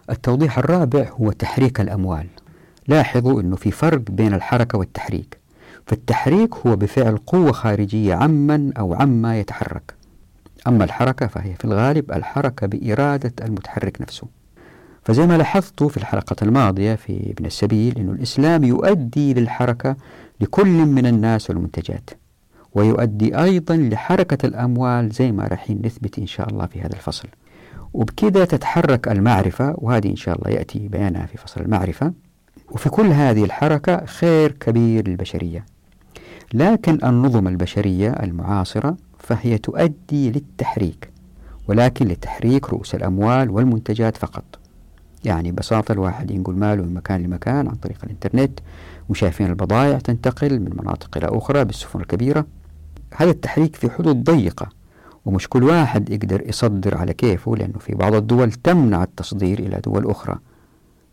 التوضيح الرابع هو تحريك الأموال. لاحظوا أنه في فرق بين الحركة والتحريك. فالتحريك هو بفعل قوة خارجية عمن أو عما يتحرك. أما الحركة فهي في الغالب الحركة بإرادة المتحرك نفسه. فزي ما لاحظت في الحلقة الماضية في ابن السبيل أن الإسلام يؤدي للحركة لكل من الناس والمنتجات ويؤدي أيضا لحركة الأموال زي ما راح نثبت إن شاء الله في هذا الفصل. وبكذا تتحرك المعرفة وهذه إن شاء الله يأتي بيانها في فصل المعرفة. وفي كل هذه الحركة خير كبير للبشرية. لكن النظم البشرية المعاصرة فهي تؤدي للتحريك ولكن لتحريك رؤوس الأموال والمنتجات فقط. يعني ببساطة الواحد ينقل ماله من مكان لمكان عن طريق الإنترنت وشايفين البضائع تنتقل من مناطق إلى أخرى بالسفن الكبيرة. هذا التحريك في حدود ضيقة ومش كل واحد يقدر يصدر على كيفه لأنه في بعض الدول تمنع التصدير إلى دول أخرى.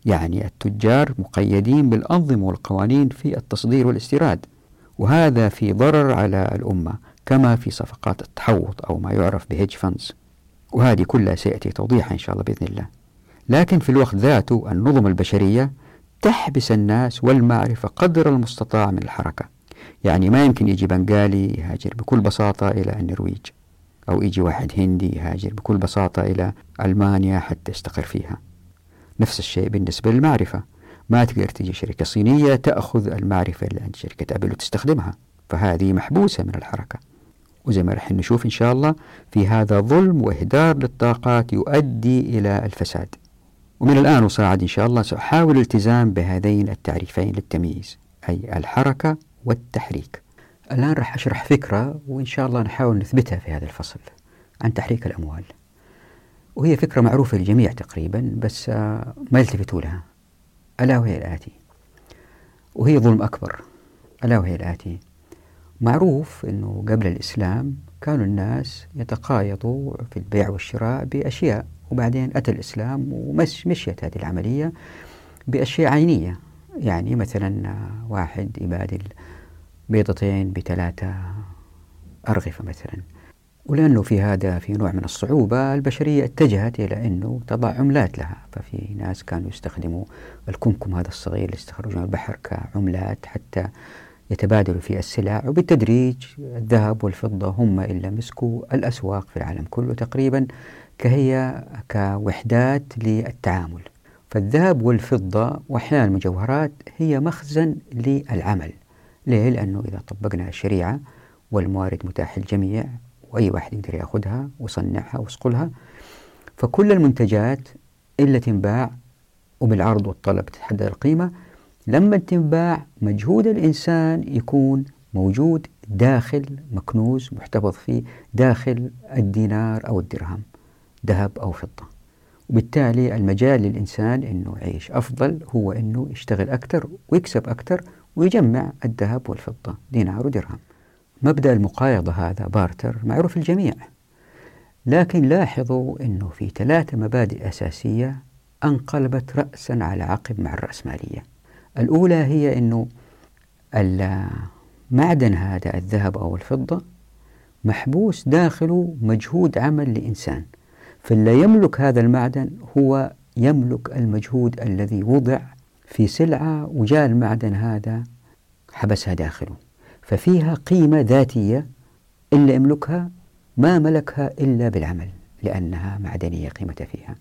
يعني التجار مقيدين بالأنظمة والقوانين في التصدير والإستيراد وهذا في ضرر على الأمة كما في صفقات التحوط أو ما يعرف بهيج فانز وهذه كلها سيأتي توضيحها إن شاء الله بإذن الله. لكن في الوقت ذاته النظم البشرية تحبس الناس والمعرفة قدر المستطاع من الحركة. يعني ما يمكن يجي بنغالي يهاجر بكل بساطة إلى النرويج أو يجي واحد هندي يهاجر بكل بساطة إلى ألمانيا حتى يستقر فيها. نفس الشيء بالنسبة للمعرفة. ما تقدر تجي شركة صينية تأخذ المعرفة اللي عند شركة أبل وتستخدمها. فهذه محبوسة من الحركة. وزي ما رح نشوف إن شاء الله في هذا ظلم وإهدار للطاقات يؤدي إلى الفساد. ومن الآن وصاعد إن شاء الله سأحاول الالتزام بهذين التعريفين للتمييز أي الحركة والتحريك. الآن راح أشرح فكرة وإن شاء الله نحاول نثبتها في هذا الفصل عن تحريك الأموال. وهي فكرة معروفة للجميع تقريبا بس آه، ما يلتفتوا لها. ألا وهي الآتي. وهي ظلم أكبر. ألا وهي الآتي. معروف أنه قبل الإسلام كانوا الناس يتقايضوا في البيع والشراء بأشياء وبعدين أتى الإسلام ومشيت هذه العملية بأشياء عينية. يعني مثلا واحد يبادل بيضتين بثلاثة أرغفة مثلا. ولأنه في هذا في نوع من الصعوبة البشرية اتجهت إلى أنه تضع عملات لها. ففي ناس كانوا يستخدموا الكمكم هذا الصغير اللي يستخرجون من البحر كعملات حتى يتبادلوا في السلع وبالتدريج الذهب والفضة هم إلا مسكوا الأسواق في العالم كله تقريبا كهي كوحدات للتعامل. فالذهب والفضة وأحيانا المجوهرات هي مخزن للعمل. ليه؟ لأنه إذا طبقنا الشريعة والموارد متاحة للجميع وأي واحد يقدر يأخذها ويصنعها ويصقلها فكل المنتجات اللي تنباع وبالعرض والطلب تتحدد القيمة. لما تنباع مجهود الإنسان يكون موجود داخل مكنوز محتفظ فيه داخل الدينار أو الدرهم. ذهب أو فضة. وبالتالي المجال للإنسان أنه يعيش. أفضل هو أنه يشتغل أكثر ويكسب أكثر ويجمع الذهب والفضة دينار ودرهم. مبدأ المقايضة هذا بارتر معروف الجميع لكن لاحظوا أنه في ثلاثة مبادئ أساسية أنقلبت رأسا على عقب مع الرأسمالية. الأولى هي أنه المعدن هذا الذهب أو الفضة محبوس داخله مجهود عمل لإنسان. فاللي يملك هذا المعدن هو يملك المجهود الذي وضع في سلعة وجاء المعدن هذا حبسها داخله. ففيها قيمة ذاتية اللي يملكها ما ملكها إلا بالعمل لأنها معدنية قيمة فيها.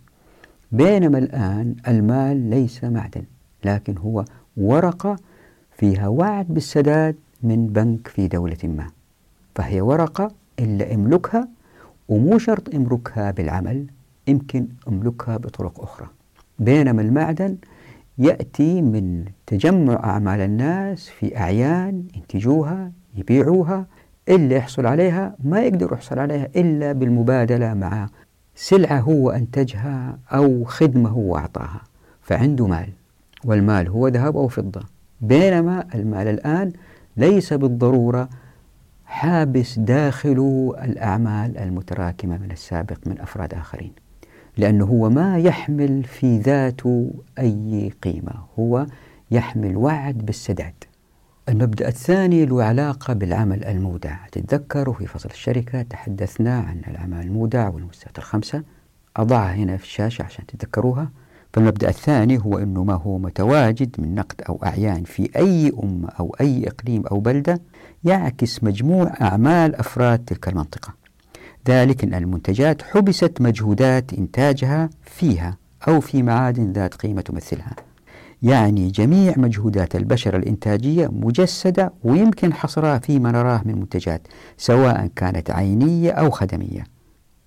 بينما الآن المال ليس معدن لكن هو ورقة فيها وعد بالسداد من بنك في دولة ما. فهي ورقة إلا املكها ومو شرط املكها بالعمل يمكن املكها بطرق أخرى. بينما المعدن يأتي من تجمع أعمال الناس في أعيان ينتجوها يبيعوها اللي يحصل عليها ما يقدر يحصل عليها إلا بالمبادلة مع سلعة هو أنتجها أو خدمة هو أعطاها. فعنده مال والمال هو ذهب أو فضة. بينما المال الآن ليس بالضرورة حابس داخله الأعمال المتراكمة من السابق من أفراد آخرين. لأنه هو ما يحمل في ذاته أي قيمة. هو يحمل وعد بالسداد. المبدأ الثاني له علاقة بالعمل المودع. تتذكروا في فصل الشركة تحدثنا عن العمل المودع والمستويات الخمسة. أضعها هنا في الشاشة عشان تتذكروها. فالمبدأ الثاني هو أنه ما هو متواجد من نقد أو أعيان في أي أمة أو أي إقليم أو بلدة يعكس مجموع أعمال أفراد تلك المنطقة. ذلك أن المنتجات حبست مجهودات إنتاجها فيها أو في معادن ذات قيمة تمثلها. يعني جميع مجهودات البشر الإنتاجية مجسدة ويمكن حصرها فيما نراه من منتجات سواء كانت عينية أو خدمية.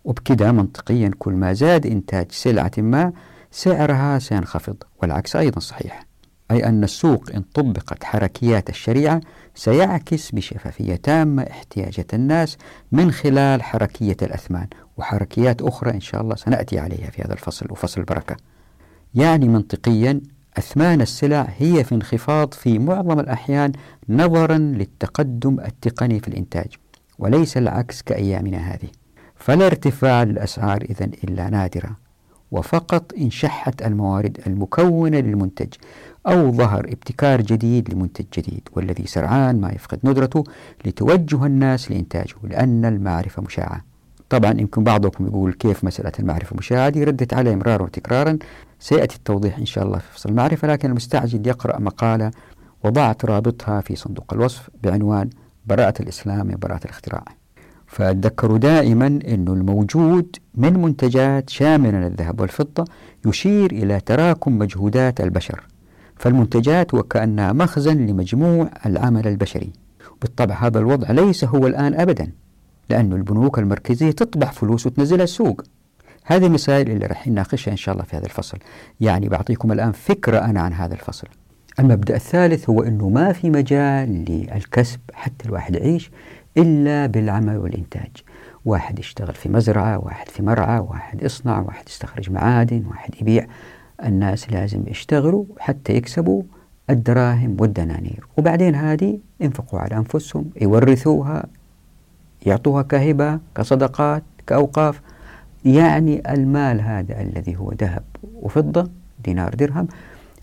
وبكذا منطقيا كل ما زاد إنتاج سلعة ما سعرها سينخفض والعكس أيضا صحيح أي أن السوق إن طبقت حركيات الشريعة سيعكس بشفافية تامة احتياجات الناس من خلال حركية الأثمان وحركيات أخرى إن شاء الله سنأتي عليها في هذا الفصل وفصل البركة. يعني منطقيا أثمان السلع هي في انخفاض في معظم الأحيان نظرا للتقدم التقني في الإنتاج وليس العكس كأيامنا هذه. فلا ارتفاع للأسعار إذن إلا نادرة وفقط إن شحت الموارد المكونة للمنتج أو ظهر ابتكار جديد لمنتج جديد والذي سرعان ما يفقد ندرته لتوجه الناس لإنتاجه لأن المعرفة مشاعة. طبعا يمكن بعضكم يقول كيف مسألة المعرفة مشاعة؟ دي ردت عليه مرارا وتكرارا. سيأتي التوضيح إن شاء الله في فصل المعرفة لكن المستعجل يقرأ مقالة وضعت رابطها في صندوق الوصف بعنوان براءة الإسلام من براءة الاختراع. فتذكروا دائما أن الموجود من منتجات شاملة للذهب والفضة يشير إلى تراكم مجهودات البشر فالمنتجات وكأنها مخزن لمجموع العمل البشري. بالطبع هذا الوضع ليس هو الآن أبدا لأن البنوك المركزية تطبع فلوس وتنزلها السوق. هذه المسائل اللي راح نناقشها إن شاء الله في هذا الفصل. يعني بعطيكم الآن فكرة أنا عن هذا الفصل. المبدأ الثالث هو أنه ما في مجال للكسب حتى الواحد يعيش. إلا بالعمل والإنتاج. واحد يشتغل في مزرعة واحد في مرعى واحد يصنع واحد يستخرج معادن واحد يبيع. الناس لازم يشتغلوا حتى يكسبوا الدراهم والدنانير. وبعدين هذه ينفقوا على أنفسهم يورثوها يعطوها كهبة كصدقات كأوقاف. يعني المال هذا الذي هو ذهب وفضة دينار درهم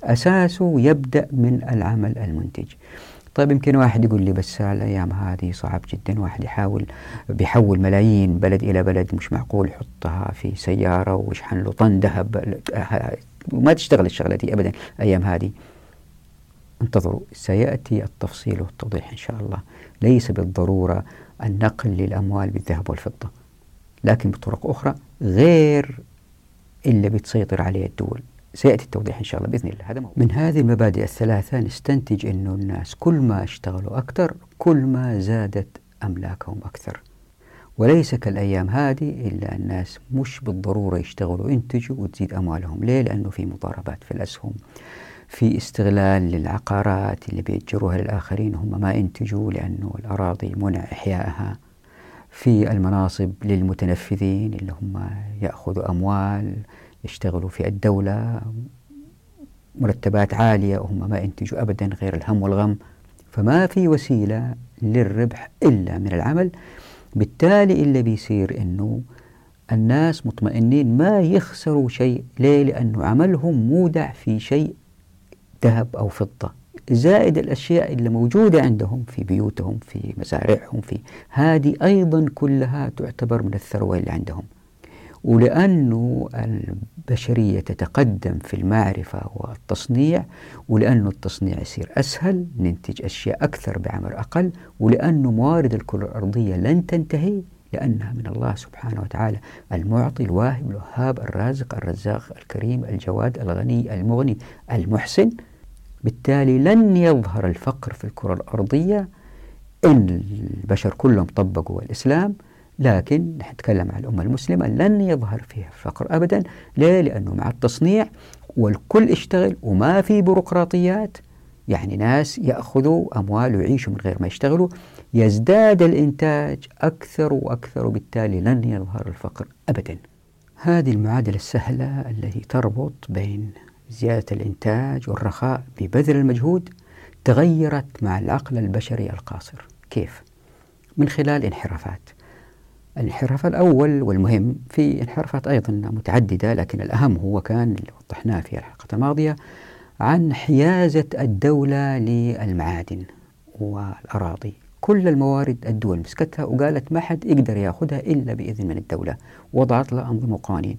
أساسه يبدأ من العمل المنتج. طيب يمكن واحد يقول لي بس الأيام هذه صعب جدا واحد يحاول بيحول ملايين بلد إلى بلد مش معقول يحطها في سيارة ويشحن له طن ذهب وما تشتغل الشغلة دي أبدا الأيام هذه. انتظروا سيأتي التفصيل والتوضيح إن شاء الله. ليس بالضرورة النقل للأموال بالذهب والفضة لكن بطرق أخرى غير اللي بتسيطر عليه الدول. سيأتي التوضيح إن شاء الله بإذن الله هذا موضوع. من هذه المبادئ الثلاثة نستنتج أنه الناس كل ما اشتغلوا أكثر كل ما زادت أملاكهم أكثر وليس كالأيام هذه إلا الناس مش بالضرورة يشتغلوا ينتجوا وتزيد أموالهم ليه؟ لأنه في مضاربات في الأسهم في استغلال للعقارات اللي بيأجروها للآخرين هم ما ينتجوا لأنه الأراضي منع إحيائها في المناصب للمتنفذين اللي هم يأخذوا أموال يشتغلوا في الدولة مرتبات عالية وهم ما ينتجوا أبدا غير الهم والغم. فما في وسيلة للربح إلا من العمل. بالتالي اللي بيصير أنه الناس مطمئنين ما يخسروا شيء. ليه؟ لأنه عملهم مودع في شيء ذهب أو فضة. زائد الأشياء اللي موجودة عندهم في بيوتهم في مزارعهم في هذه أيضا كلها تعتبر من الثروة اللي عندهم. ولأنه البشرية تتقدم في المعرفة والتصنيع ولأنه التصنيع يصير أسهل ننتج أشياء أكثر بعمر أقل ولأنه موارد الكرة الأرضية لن تنتهي لأنها من الله سبحانه وتعالى المعطي الواهب الوهاب الرازق الرزاق الكريم الجواد الغني المغني المحسن. بالتالي لن يظهر الفقر في الكرة الأرضية إن البشر كلهم طبقوا الإسلام لكن نتكلم عن الأمة المسلمة لن يظهر فيها الفقر أبدا. ليه؟ لأنه مع التصنيع والكل اشتغل وما في بيروقراطيات. يعني ناس يأخذوا أموال ويعيشوا من غير ما يشتغلوا. يزداد الإنتاج أكثر وأكثر وبالتالي لن يظهر الفقر أبدا. هذه المعادلة السهلة التي تربط بين زيادة الإنتاج والرخاء ببذل المجهود تغيرت مع العقل البشري القاصر. كيف؟ من خلال انحرافات. الانحراف الأول والمهم في انحرافات أيضا متعددة لكن الأهم هو كان اللي وضحناه في الحلقة الماضية عن حيازة الدولة للمعادن والأراضي. كل الموارد الدول مسكتها وقالت ما حد يقدر يأخذها إلا بإذن من الدولة وضعت لها أنظمة وقوانين.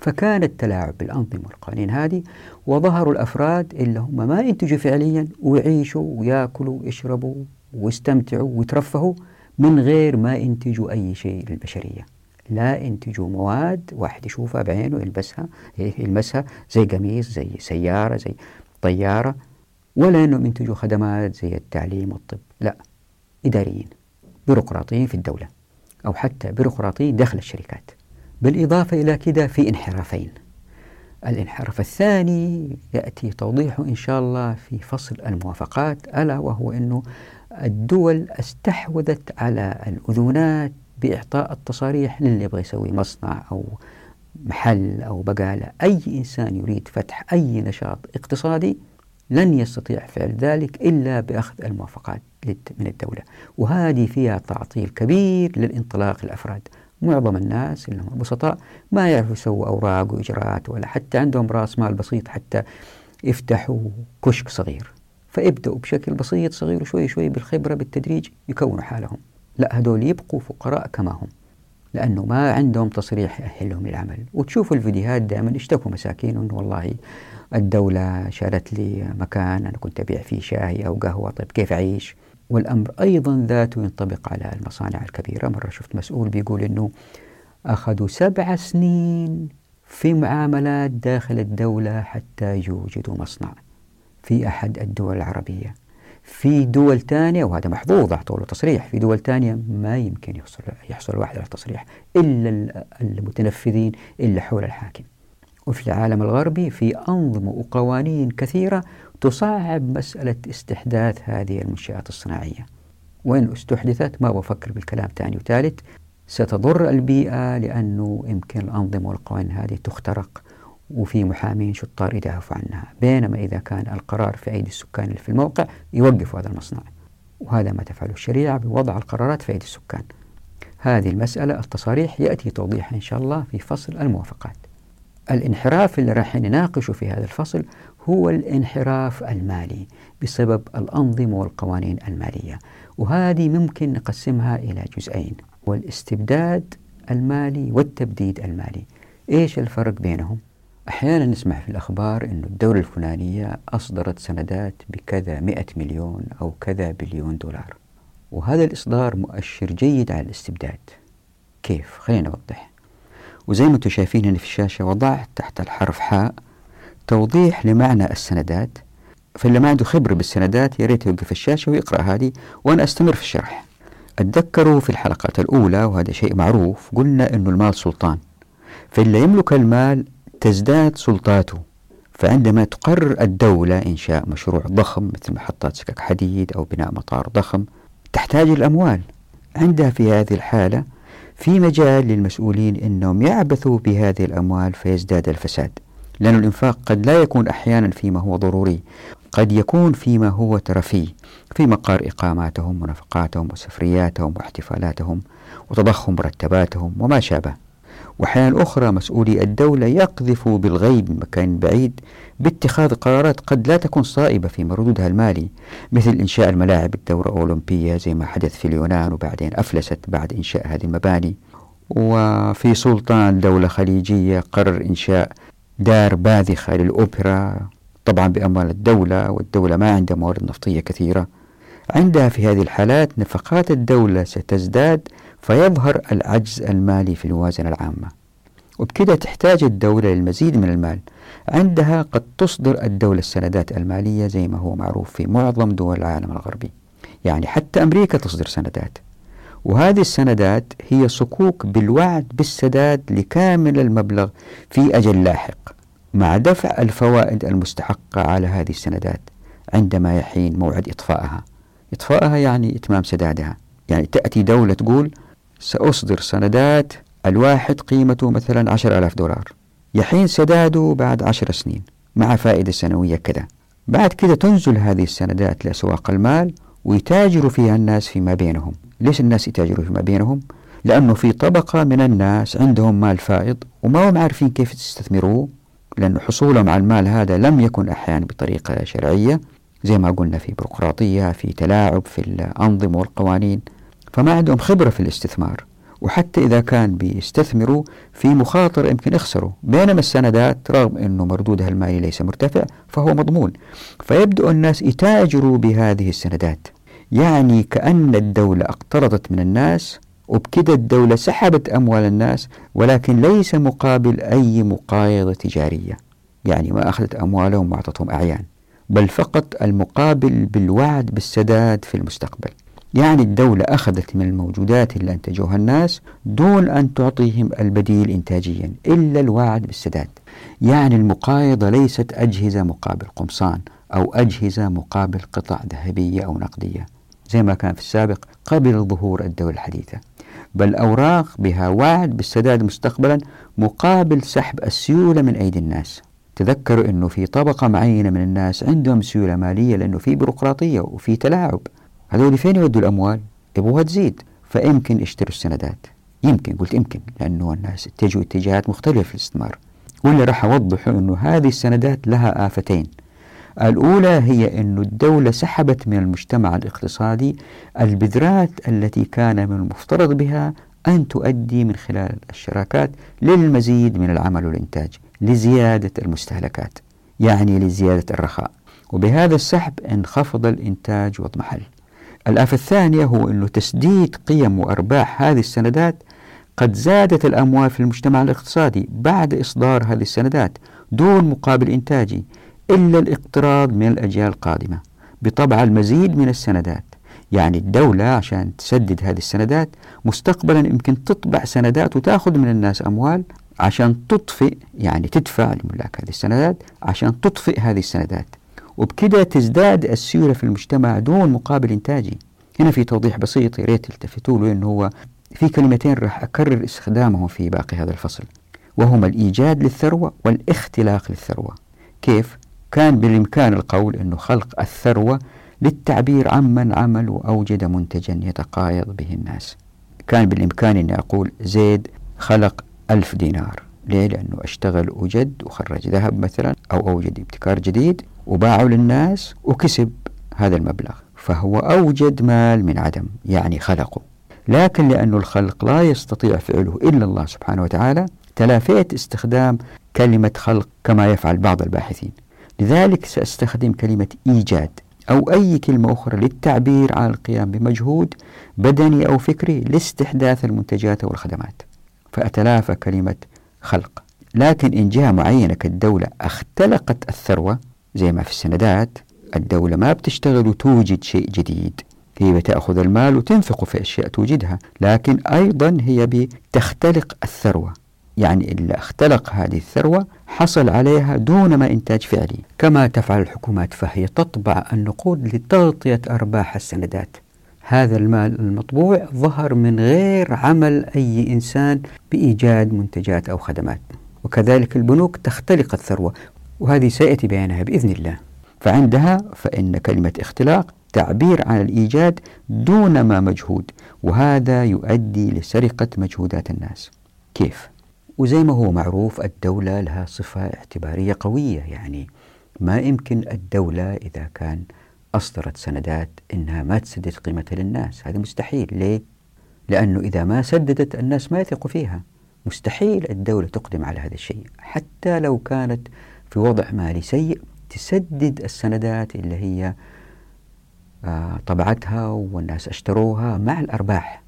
فكان التلاعب بالأنظمة والقوانين هذه وظهروا الأفراد اللي هم ما ينتجوا فعليا ويعيشوا ويأكلوا ويشربوا ويستمتعوا ويترفهوا من غير ما ينتجوا أي شيء للبشرية. لا ينتجوا مواد واحد يشوفها بعينه يلبسها يلمسها زي قميص زي سيارة زي طيارة ولا أنهم ينتجوا خدمات زي التعليم والطب. لا إداريين بيروقراطيين في الدولة أو حتى بيروقراطيين داخل الشركات. بالإضافة إلى كده في انحرافين. الانحراف الثاني يأتي توضيحه إن شاء الله في فصل الموافقات ألا وهو أنه الدول استحوذت على الأذونات بإعطاء التصاريح للي يبغى يسوي مصنع أو محل أو بقالة. أي إنسان يريد فتح أي نشاط اقتصادي لن يستطيع فعل ذلك إلا بأخذ الموافقات من الدولة. وهذه فيها تعطيل كبير للانطلاق الأفراد. معظم الناس اللي هم بسطاء ما يعرفوا يسووا أوراق وإجراءات ولا حتى عندهم رأس مال بسيط حتى يفتحوا كشك صغير. فيبدأوا بشكل بسيط صغير وشوي شوي بالخبرة بالتدريج يكونوا حالهم. لا هذول يبقوا فقراء كما هم لأنه ما عندهم تصريح يأهلهم للعمل وتشوفوا الفيديوهات دائما يشتكوا مساكين أنه والله الدولة شالت لي مكان أنا كنت أبيع فيه شاي أو قهوة طيب كيف أعيش؟ والأمر أيضا ذاته ينطبق على المصانع الكبيرة. مرة شفت مسؤول بيقول أنه أخذوا سبع سنين في معاملات داخل الدولة حتى يوجدوا مصنع. في أحد الدول العربية. في دول ثانية وهذا محظوظ أعطوا له تصريح في دول ثانية ما يمكن يحصل يحصل الواحد على تصريح إلا المتنفذين إلا حول الحاكم. وفي العالم الغربي في أنظمة وقوانين كثيرة تصعب مسألة استحداث هذه المنشآت الصناعية. وإن استحدثت ما بفكر بالكلام ثاني وثالث ستضر البيئة لأنه يمكن الأنظمة والقوانين هذه تخترق. وفي محامين شطار يدافعوا عنها بينما إذا كان القرار في أيدي السكان اللي في الموقع يوقفوا هذا المصنع. وهذا ما تفعله الشريعة بوضع القرارات في أيدي السكان. هذه المسألة التصاريح يأتي توضيحها إن شاء الله في فصل الموافقات. الانحراف اللي راح نناقشه في هذا الفصل هو الانحراف المالي بسبب الأنظمة والقوانين المالية وهذه ممكن نقسمها إلى جزئين والاستبداد المالي والتبديد المالي. إيش الفرق بينهم؟ أحيانا نسمع في الأخبار أن الدولة الفلانية أصدرت سندات بكذا مئة مليون أو كذا بليون دولار. وهذا الإصدار مؤشر جيد على الاستبداد. كيف؟ خلينا نوضح. وزي ما أنتم شايفين هنا في الشاشة وضعت تحت الحرف حاء توضيح لمعنى السندات. فاللي ما عنده خبرة بالسندات يا ريت يوقف الشاشة ويقرأ هذه وأنا أستمر في الشرح. أتذكروا في الحلقات الأولى وهذا شيء معروف قلنا أنه المال سلطان. فاللي يملك المال تزداد سلطاته. فعندما تقرر الدولة إنشاء مشروع ضخم مثل محطات سكك حديد أو بناء مطار ضخم تحتاج الأموال. عندها في هذه الحالة في مجال للمسؤولين أنهم يعبثوا بهذه الأموال فيزداد الفساد. لأن الإنفاق قد لا يكون أحيانا فيما هو ضروري قد يكون فيما هو ترفيه في مقار إقاماتهم ونفقاتهم وسفرياتهم واحتفالاتهم وتضخم مرتباتهم وما شابه. وأحيانا أخرى مسؤولي الدولة يقذفوا بالغيب من مكان بعيد باتخاذ قرارات قد لا تكون صائبة في مردودها المالي مثل إنشاء الملاعب الدورة الأولمبية زي ما حدث في اليونان وبعدين أفلست بعد إنشاء هذه المباني. وفي سلطان دولة خليجية قرر إنشاء دار باذخة للأوبرا طبعا بأموال الدولة والدولة ما عندها موارد نفطية كثيرة. عندها في هذه الحالات نفقات الدولة ستزداد فيظهر العجز المالي في الموازنة العامة. وبكده تحتاج الدولة للمزيد من المال. عندها قد تصدر الدولة السندات المالية زي ما هو معروف في معظم دول العالم الغربي. يعني حتى أمريكا تصدر سندات. وهذه السندات هي صكوك بالوعد بالسداد لكامل المبلغ في أجل لاحق مع دفع الفوائد المستحقة على هذه السندات عندما يحين موعد إطفائها. إطفائها يعني إتمام سدادها. يعني تأتي دولة تقول سأصدر سندات الواحد قيمته مثلا عشر ألاف دولار. يحين سداده بعد عشر سنين. مع فائدة سنوية كذا. بعد كذا تنزل هذه السندات لأسواق المال ويتاجروا فيها الناس فيما بينهم. ليش الناس يتاجروا فيما بينهم؟ لأنه في طبقة من الناس عندهم مال فائض وما هم عارفين كيف يستثمروه لأن حصولهم على المال هذا لم يكن أحيانا بطريقة شرعية زي ما قلنا في بيروقراطية في تلاعب في الأنظمة والقوانين. فما عندهم خبرة في الاستثمار وحتى إذا كان بيستثمروا في مخاطر يمكن يخسروا بينما السندات رغم أنه مردودها المالي ليس مرتفع فهو مضمون. فيبدأ الناس يتاجروا بهذه السندات. يعني كأن الدولة اقترضت من الناس وبكده الدولة سحبت أموال الناس ولكن ليس مقابل أي مقايضة تجارية. يعني ما أخذت أموالهم وأعطتهم أعيان بل فقط المقابل بالوعد بالسداد في المستقبل. يعني الدولة أخذت من الموجودات اللي أنتجوها الناس دون أن تعطيهم البديل إنتاجيا إلا الوعد بالسداد. يعني المقايضة ليست أجهزة مقابل قمصان أو أجهزة مقابل قطع ذهبية أو نقدية زي ما كان في السابق قبل ظهور الدولة الحديثة. بل أوراق بها وعد بالسداد مستقبلا مقابل سحب السيولة من أيدي الناس. تذكروا أنه في طبقة معينة من الناس عندهم سيولة مالية لأنه في بيروقراطية وفي تلاعب. هذول فين يودوا الأموال؟ يبغوها تزيد. فيمكن يشتروا السندات. يمكن قلت يمكن لأنه الناس اتجهوا اتجاهات مختلفة في الاستثمار. واللي راح أوضحه أنه هذه السندات لها آفتين. الأولى هي أن الدولة سحبت من المجتمع الاقتصادي البذرات التي كان من المفترض بها أن تؤدي من خلال الشراكات للمزيد من العمل والإنتاج لزيادة المستهلكات يعني لزيادة الرخاء. وبهذا السحب انخفض الإنتاج واضمحل الآفة الثانية هو أنه تسديد قيم وأرباح هذه السندات قد زادت الأموال في المجتمع الاقتصادي بعد إصدار هذه السندات دون مقابل إنتاجي إلا الاقتراض من الأجيال القادمة بطبع المزيد من السندات. يعني الدولة عشان تسدد هذه السندات مستقبلا يمكن تطبع سندات وتأخذ من الناس أموال عشان تطفئ يعني تدفع لملاك هذه السندات عشان تطفئ هذه السندات. وبكده تزداد السيولة في المجتمع دون مقابل إنتاجي. هنا في توضيح بسيط يا ريت تلتفتوا له إنه هو في كلمتين راح أكرر استخدامهم في باقي هذا الفصل. وهما الإيجاد للثروة والاختلاق للثروة. كيف؟ كان بالإمكان القول إنه خلق الثروة للتعبير عمن عمل وأوجد منتجا يتقايض به الناس. كان بالإمكان إني أقول زيد خلق ألف دينار. ليه؟ لأنه أشتغل وجد وخرج ذهب مثلا أو أوجد ابتكار جديد وباعه للناس وكسب هذا المبلغ فهو أوجد مال من عدم يعني خلقه. لكن لأن الخلق لا يستطيع فعله إلا الله سبحانه وتعالى تلافيت استخدام كلمة خلق كما يفعل بعض الباحثين. لذلك سأستخدم كلمة إيجاد أو أي كلمة أخرى للتعبير عن القيام بمجهود بدني أو فكري لاستحداث المنتجات والخدمات. فأتلافى كلمة خلق. لكن إن جهة معينة كالدولة اختلقت الثروة زي ما في السندات. الدولة ما بتشتغل وتوجد شيء جديد. هي بتأخذ المال وتنفقه في أشياء توجدها؟ لكن أيضا هي بتختلق الثروة. يعني اللي اختلق هذه الثروة حصل عليها دون ما إنتاج فعلي. كما تفعل الحكومات فهي تطبع النقود لتغطية أرباح السندات. هذا المال المطبوع ظهر من غير عمل أي إنسان بإيجاد منتجات أو خدمات. وكذلك البنوك تختلق الثروة وهذه سيأتي بيانها بإذن الله. فعندها فإن كلمة اختلاق تعبير عن الإيجاد دون ما مجهود وهذا يؤدي لسرقة مجهودات الناس. كيف؟ وزي ما هو معروف الدولة لها صفة اعتبارية قوية يعني ما يمكن الدولة إذا كان أصدرت سندات إنها ما تسدد قيمتها للناس. هذا مستحيل. ليه؟ لأنه إذا ما سددت الناس ما يثقوا فيها. مستحيل الدولة تقدم على هذا الشيء. حتى لو كانت في وضع مالي سيء تسدد السندات اللي هي آه، طبعتها والناس أشتروها مع الأرباح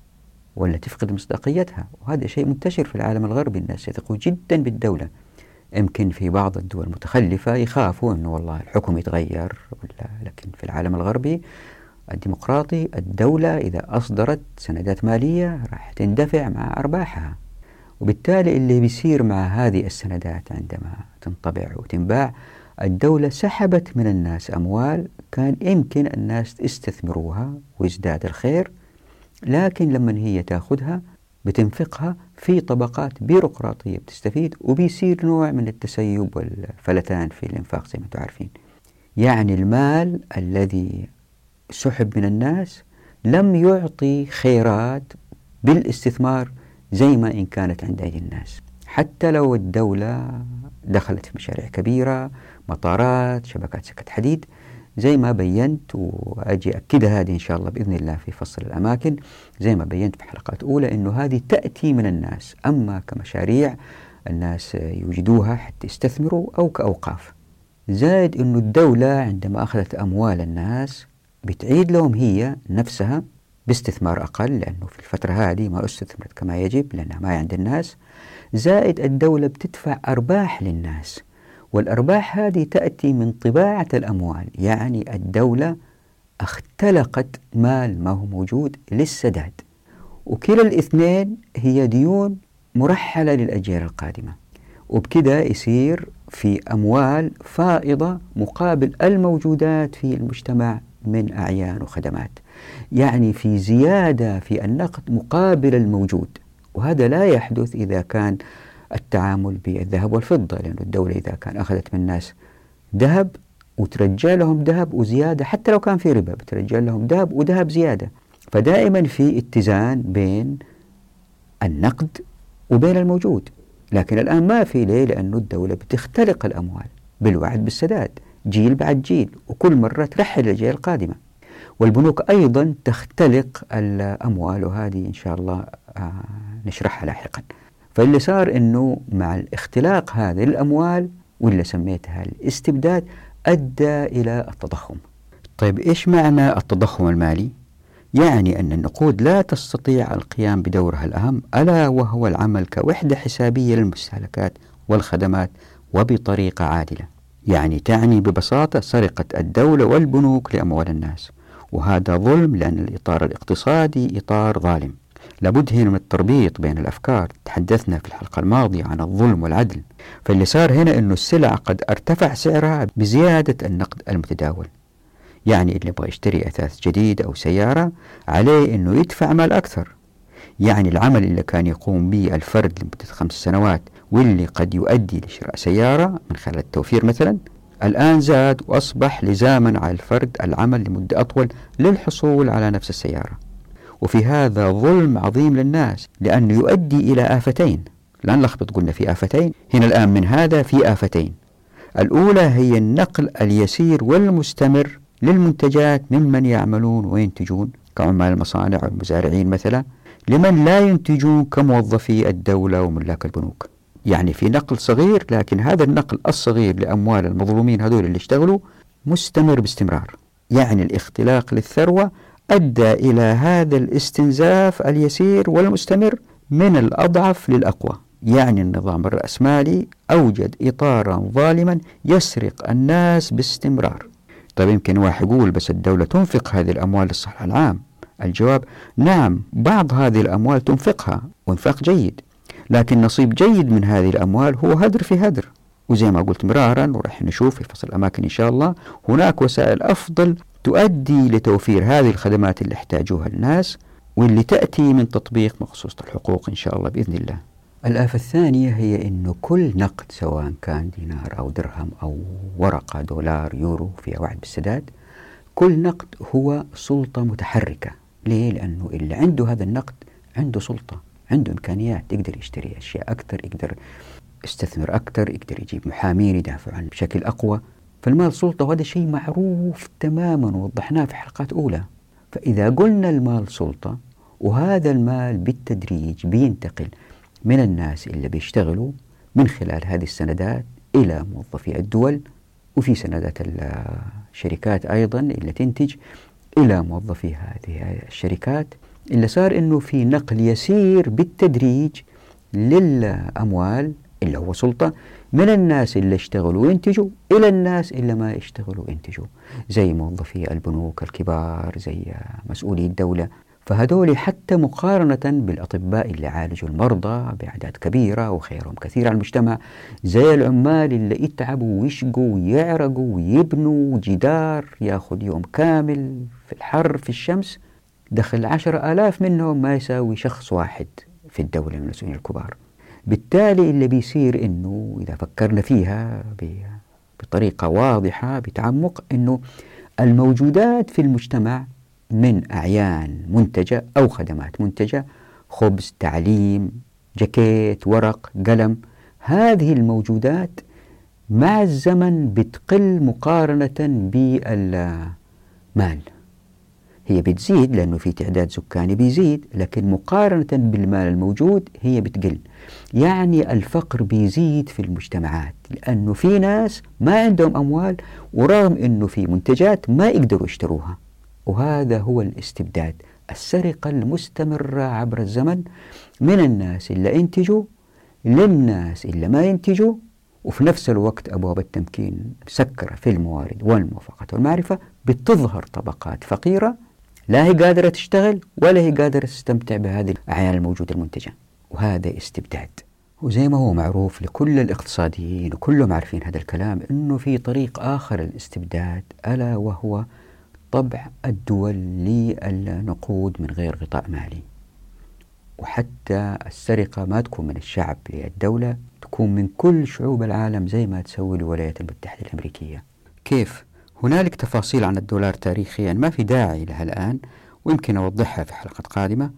ولا تفقد مصداقيتها. وهذا شيء منتشر في العالم الغربي. الناس يثقوا جدا بالدولة. يمكن في بعض الدول المتخلفة يخافوا أنه والله الحكم يتغير ولا لكن في العالم الغربي الديمقراطي الدولة إذا أصدرت سندات مالية راح تندفع مع أرباحها. وبالتالي اللي بيصير مع هذه السندات عندما تنطبع وتنباع الدولة سحبت من الناس أموال كان يمكن الناس يستثمروها ويزداد الخير لكن لما هي تأخذها بتنفقها في طبقات بيروقراطية بتستفيد وبيصير نوع من التسيب والفلتان في الإنفاق زي ما أنتم عارفين. يعني المال الذي سحب من الناس لم يعطي خيرات بالاستثمار زي ما إن كانت عند أيدي الناس. حتى لو الدولة دخلت في مشاريع كبيرة مطارات شبكات سكة حديد زي ما بينت وأجي أكدها هذه إن شاء الله بإذن الله في فصل الأماكن. زي ما بينت في حلقات أولى أنه هذه تأتي من الناس. أما كمشاريع الناس يوجدوها حتى يستثمروا أو كأوقاف. زائد أنه الدولة عندما أخذت أموال الناس بتعيد لهم هي نفسها باستثمار أقل لأنه في الفترة هذه ما استثمرت كما يجب لأنها ما عند الناس. زائد الدولة بتدفع أرباح للناس. والأرباح هذه تأتي من طباعة الأموال يعني الدولة اختلقت مال ما هو موجود للسداد. وكلا الاثنين هي ديون مرحلة للأجيال القادمة. وبكده يصير في أموال فائضة مقابل الموجودات في المجتمع من أعيان وخدمات. يعني في زيادة في النقد مقابل الموجود. وهذا لا يحدث إذا كان التعامل بالذهب والفضة لأن الدولة إذا كان أخذت من الناس ذهب وترجع لهم ذهب وزيادة حتى لو كان في ربا بترجع لهم ذهب وذهب زيادة. فدائما في اتزان بين النقد وبين الموجود. لكن الآن ما في ليه؟ لأنه الدولة بتختلق الأموال بالوعد بالسداد جيل بعد جيل وكل مرة ترحل الأجيال القادمة. والبنوك أيضا تختلق الأموال وهذه إن شاء الله آه، نشرحها لاحقا. فاللي صار أنه مع الاختلاق هذه الأموال واللي سميتها الاستبداد أدى إلى التضخم. طيب إيش معنى التضخم المالي؟ يعني أن النقود لا تستطيع القيام بدورها الأهم ألا وهو العمل كوحدة حسابية للمستهلكات والخدمات وبطريقة عادلة. يعني تعني ببساطة سرقة الدولة والبنوك لأموال الناس. وهذا ظلم لأن الإطار الاقتصادي إطار ظالم. لابد هنا من التربيط بين الأفكار. تحدثنا في الحلقة الماضية عن الظلم والعدل. فاللي صار هنا أنه السلع قد ارتفع سعرها بزيادة النقد المتداول. يعني اللي يبغى يشتري أثاث جديد أو سيارة عليه أنه يدفع مال أكثر. يعني العمل اللي كان يقوم به الفرد لمدة خمس سنوات واللي قد يؤدي لشراء سيارة من خلال التوفير مثلا الآن زاد وأصبح لزاما على الفرد العمل لمدة أطول للحصول على نفس السيارة. وفي هذا ظلم عظيم للناس لأنه يؤدي إلى آفتين. لا نلخبط قلنا في آفتين. هنا الآن من هذا في آفتين. الأولى هي النقل اليسير والمستمر للمنتجات ممن يعملون وينتجون كعمال المصانع والمزارعين مثلا. لمن لا ينتجون كموظفي الدولة وملاك البنوك. يعني في نقل صغير لكن هذا النقل الصغير لأموال المظلومين هذول اللي اشتغلوا مستمر باستمرار. يعني الاختلاق للثروة أدى إلى هذا الاستنزاف اليسير والمستمر من الأضعف للأقوى. يعني النظام الرأسمالي أوجد إطارا ظالما يسرق الناس باستمرار. طيب يمكن واحد يقول بس الدولة تنفق هذه الأموال للصحة العام. الجواب نعم بعض هذه الأموال تنفقها وانفاق جيد. لكن نصيب جيد من هذه الأموال هو هدر في هدر. وزي ما قلت مرارا ورح نشوف في فصل الأماكن إن شاء الله هناك وسائل أفضل تؤدي لتوفير هذه الخدمات اللي يحتاجوها الناس واللي تأتي من تطبيق مخصوص الحقوق إن شاء الله بإذن الله. الآفة الثانية هي أنه كل نقد سواء كان دينار أو درهم أو ورقة دولار يورو فيها وعد بالسداد كل نقد هو سلطة متحركة. ليه؟ لأنه اللي عنده هذا النقد عنده سلطة عنده إمكانيات يقدر يشتري أشياء أكثر يقدر يستثمر أكثر يقدر يجيب محامين يدافع عنه بشكل أقوى. فالمال سلطة وهذا شيء معروف تماما ووضحناه في حلقات أولى. فإذا قلنا المال سلطة وهذا المال بالتدريج بينتقل من الناس اللي بيشتغلوا من خلال هذه السندات إلى موظفي الدول وفي سندات الشركات أيضا اللي تنتج إلى موظفي هذه الشركات. اللي صار أنه في نقل يسير بالتدريج للأموال اللي هو سلطة من الناس اللي اشتغلوا وينتجوا إلى الناس اللي ما اشتغلوا وينتجوا. زي موظفي البنوك الكبار زي مسؤولي الدولة. فهذول حتى مقارنة بالأطباء اللي عالجوا المرضى بأعداد كبيرة وخيرهم كثير على المجتمع. زي العمال اللي يتعبوا ويشقوا ويعرقوا ويبنوا جدار ياخذ يوم كامل في الحر في الشمس. دخل عشر آلاف منهم ما يساوي شخص واحد في الدولة من المسؤولين الكبار. بالتالي اللي بيصير إنه إذا فكرنا فيها بطريقة واضحة بتعمق إنه الموجودات في المجتمع من أعيان منتجة أو خدمات منتجة خبز تعليم جاكيت ورق قلم هذه الموجودات مع الزمن بتقل مقارنة بالمال. هي بتزيد لأنه في تعداد سكاني بيزيد لكن مقارنة بالمال الموجود هي بتقل. يعني الفقر بيزيد في المجتمعات لأنه في ناس ما عندهم أموال ورغم أنه في منتجات ما يقدروا يشتروها. وهذا هو الاستبداد السرقة المستمرة عبر الزمن من الناس اللي ينتجوا للناس اللي ما ينتجوا. وفي نفس الوقت أبواب التمكين مسكرة في الموارد والموافقة والمعرفة بتظهر طبقات فقيرة لا هي قادرة تشتغل ولا هي قادرة تستمتع بهذه الأعيان الموجودة المنتجة. وهذا استبداد. وزي ما هو معروف لكل الاقتصاديين وكلهم عارفين هذا الكلام إنه في طريق آخر للاستبداد ألا وهو طبع الدول للنقود من غير غطاء مالي. وحتى السرقة ما تكون من الشعب للدولة تكون من كل شعوب العالم زي ما تسوي الولايات المتحدة الأمريكية. كيف؟ هنالك تفاصيل عن الدولار تاريخيا ما في داعي لها الآن ويمكن أوضحها في حلقة قادمة.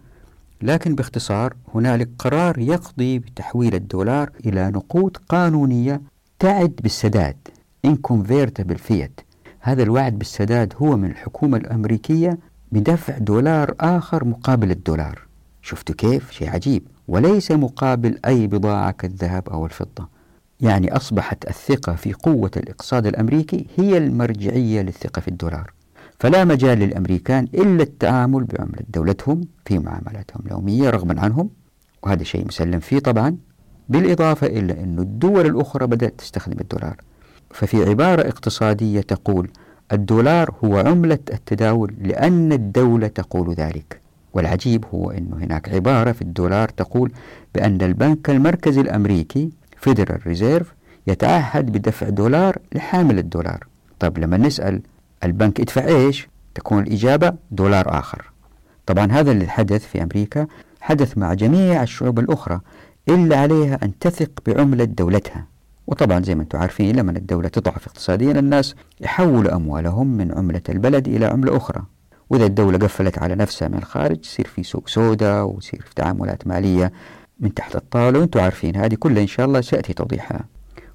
لكن باختصار هنالك قرار يقضي بتحويل الدولار إلى نقود قانونية تعد بالسداد inconvertible fiat. هذا الوعد بالسداد هو من الحكومة الأمريكية بدفع دولار آخر مقابل الدولار. شفتوا كيف؟ شيء عجيب. وليس مقابل أي بضاعة كالذهب أو الفضة. يعني أصبحت الثقة في قوة الاقتصاد الأمريكي هي المرجعية للثقة في الدولار. فلا مجال للأمريكان إلا التعامل بعملة دولتهم في معاملاتهم اليومية رغما عنهم وهذا شيء مسلم فيه طبعا بالإضافة إلى أن الدول الأخرى بدأت تستخدم الدولار. ففي عبارة اقتصادية تقول الدولار هو عملة التداول لأن الدولة تقول ذلك. والعجيب هو أنه هناك عبارة في الدولار تقول بأن البنك المركزي الأمريكي Federal Reserve يتعهد بدفع دولار لحامل الدولار. طيب لما نسأل البنك ادفع إيش؟ تكون الإجابة دولار آخر. طبعا هذا اللي حدث في أمريكا حدث مع جميع الشعوب الأخرى إلا عليها أن تثق بعملة دولتها. وطبعا زي ما أنتم عارفين لما الدولة تضعف اقتصاديا الناس يحولوا أموالهم من عملة البلد إلى عملة أخرى. وإذا الدولة قفلت على نفسها من الخارج يصير في سوق سوداء ويصير في تعاملات مالية من تحت الطاولة وأنتم عارفين هذه كلها إن شاء الله سيأتي توضيحها.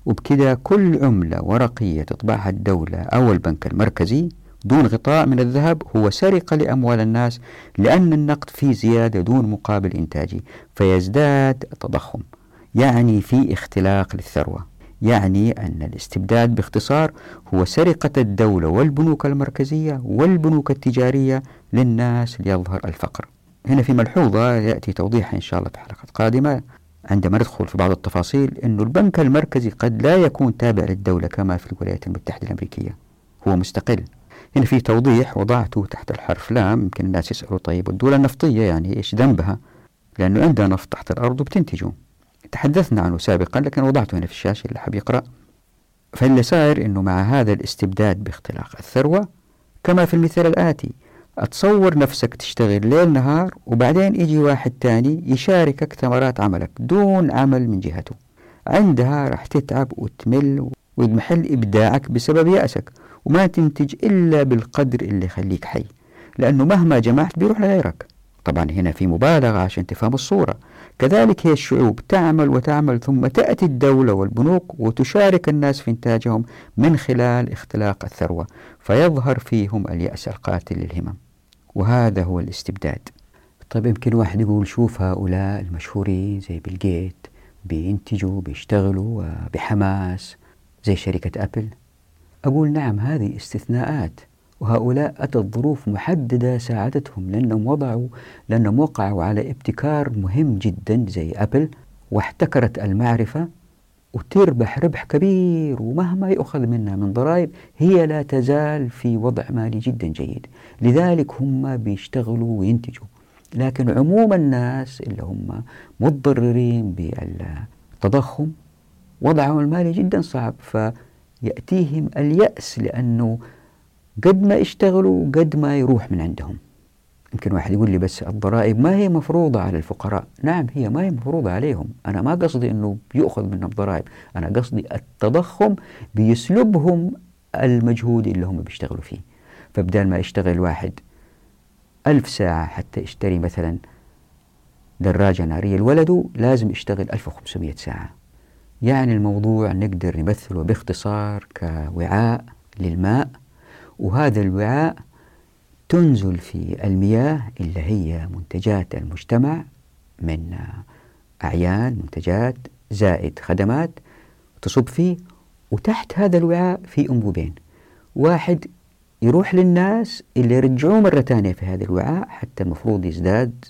وبكذا كل عملة ورقية تطبعها الدولة أو البنك المركزي دون غطاء من الذهب هو سرقة لأموال الناس لأن النقد فيه زيادة دون مقابل إنتاجي فيزداد التضخم يعني في اختلاق للثروة. يعني أن الاستبداد باختصار هو سرقة الدولة والبنوك المركزية والبنوك التجارية للناس ليظهر الفقر. هنا في ملحوظة يأتي توضيحها إن شاء الله في حلقة قادمة. عندما ندخل في بعض التفاصيل أن البنك المركزي قد لا يكون تابع للدولة كما في الولايات المتحدة الأمريكية. هو مستقل. هنا في توضيح وضعته تحت الحرف لام. يمكن الناس يسألوا طيب الدولة النفطية يعني إيش ذنبها؟ لأنه عندها نفط تحت الأرض وبتنتجه. تحدثنا عنه سابقا لكن وضعته هنا في الشاشة اللي حاب يقرأ. فاللي صاير أنه مع هذا الاستبداد باختلاق الثروة كما في المثال الآتي أتصور نفسك تشتغل ليل نهار وبعدين يجي واحد تاني يشاركك ثمرات عملك دون عمل من جهته. عندها راح تتعب وتمل ويضمحل إبداعك بسبب يأسك وما تنتج إلا بالقدر اللي يخليك حي لأنه مهما جمعت بيروح لغيرك. طبعا هنا في مبالغة عشان تفهم الصورة. كذلك هي الشعوب تعمل وتعمل ثم تأتي الدولة والبنوك وتشارك الناس في إنتاجهم من خلال اختلاق الثروة فيظهر فيهم اليأس القاتل للهمم. وهذا هو الاستبداد. طيب يمكن واحد يقول شوف هؤلاء المشهورين زي بيل جيت بينتجوا بيشتغلوا بحماس زي شركة أبل. أقول نعم هذه استثناءات وهؤلاء أتت ظروف محددة ساعدتهم لأنهم وضعوا لأنهم وقعوا على ابتكار مهم جدا زي أبل واحتكرت المعرفة وتربح ربح كبير ومهما يؤخذ منها من ضرائب هي لا تزال في وضع مالي جدا جيد. لذلك هم بيشتغلوا وينتجوا. لكن عموم الناس اللي هم متضررين بالتضخم وضعهم المالي جدا صعب. فيأتيهم اليأس لأنه قد ما يشتغلوا قد ما يروح من عندهم. يمكن واحد يقول لي بس الضرائب ما هي مفروضة على الفقراء. نعم هي ما هي مفروضة عليهم. أنا ما قصدي أنه بيأخذ منهم ضرائب. أنا قصدي التضخم بيسلبهم المجهود اللي هم بيشتغلوا فيه. فبدال ما يشتغل واحد ألف ساعة حتى يشتري مثلا دراجة نارية. لولده لازم يشتغل 1500 ساعة. يعني الموضوع نقدر نمثله باختصار كوعاء للماء وهذا الوعاء تنزل في المياه اللي هي منتجات المجتمع من أعيان منتجات زائد خدمات تصب فيه وتحت هذا الوعاء في أنبوبين واحد يروح للناس اللي يرجعوه مرة ثانية في هذا الوعاء حتى المفروض يزداد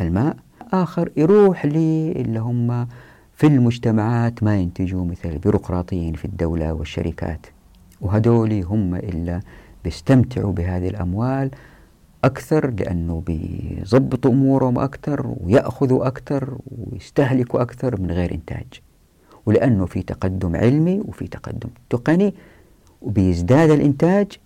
الماء. آخر يروح اللي هم في المجتمعات ما ينتجوا مثل البيروقراطيين في الدولة والشركات. وهدول هم إلا بيستمتعوا بهذه الأموال أكثر لأنه بيظبطوا أمورهم أكثر ويأخذوا أكثر ويستهلكوا أكثر من غير إنتاج. ولأنه في تقدم علمي وفي تقدم تقني وبيزداد الإنتاج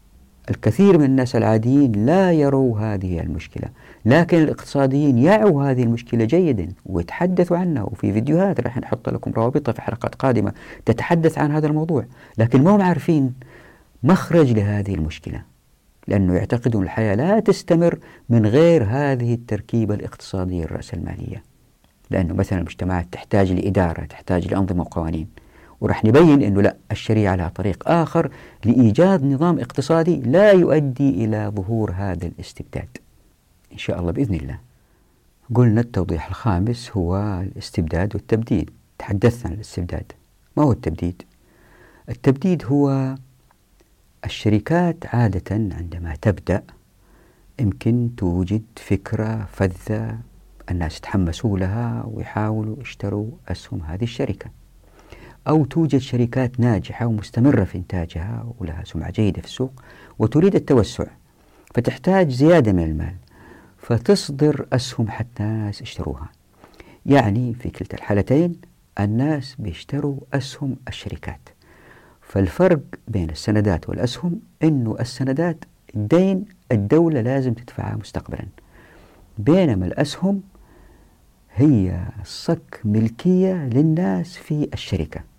الكثير من الناس العاديين لا يروا هذه المشكلة لكن الاقتصاديين يعوا هذه المشكلة جيدا ويتحدثوا عنها وفي فيديوهات راح نحط لكم روابطها في حلقات قادمة تتحدث عن هذا الموضوع لكن ما هم عارفين مخرج لهذه المشكلة لأنه يعتقدون الحياة لا تستمر من غير هذه التركيبة الاقتصادية الرأسمالية لأنه مثلا المجتمعات تحتاج لإدارة تحتاج لأنظمة وقوانين. ورح نبين أنه لا الشريعة لها طريق آخر لإيجاد نظام اقتصادي لا يؤدي إلى ظهور هذا الاستبداد. إن شاء الله بإذن الله. قلنا التوضيح الخامس هو الاستبداد والتبديد. تحدثنا عن الاستبداد. ما هو التبديد؟ التبديد هو الشركات عادة عندما تبدأ يمكن توجد فكرة فذة الناس يتحمسوا لها ويحاولوا يشتروا أسهم هذه الشركة. أو توجد شركات ناجحة ومستمرة في إنتاجها ولها سمعة جيدة في السوق وتريد التوسع فتحتاج زيادة من المال فتصدر أسهم حتى الناس يشتروها. يعني في كلتا الحالتين الناس بيشتروا أسهم الشركات. فالفرق بين السندات والأسهم أنه السندات دين الدولة لازم تدفعها مستقبلا. بينما الأسهم هي صك ملكية للناس في الشركة.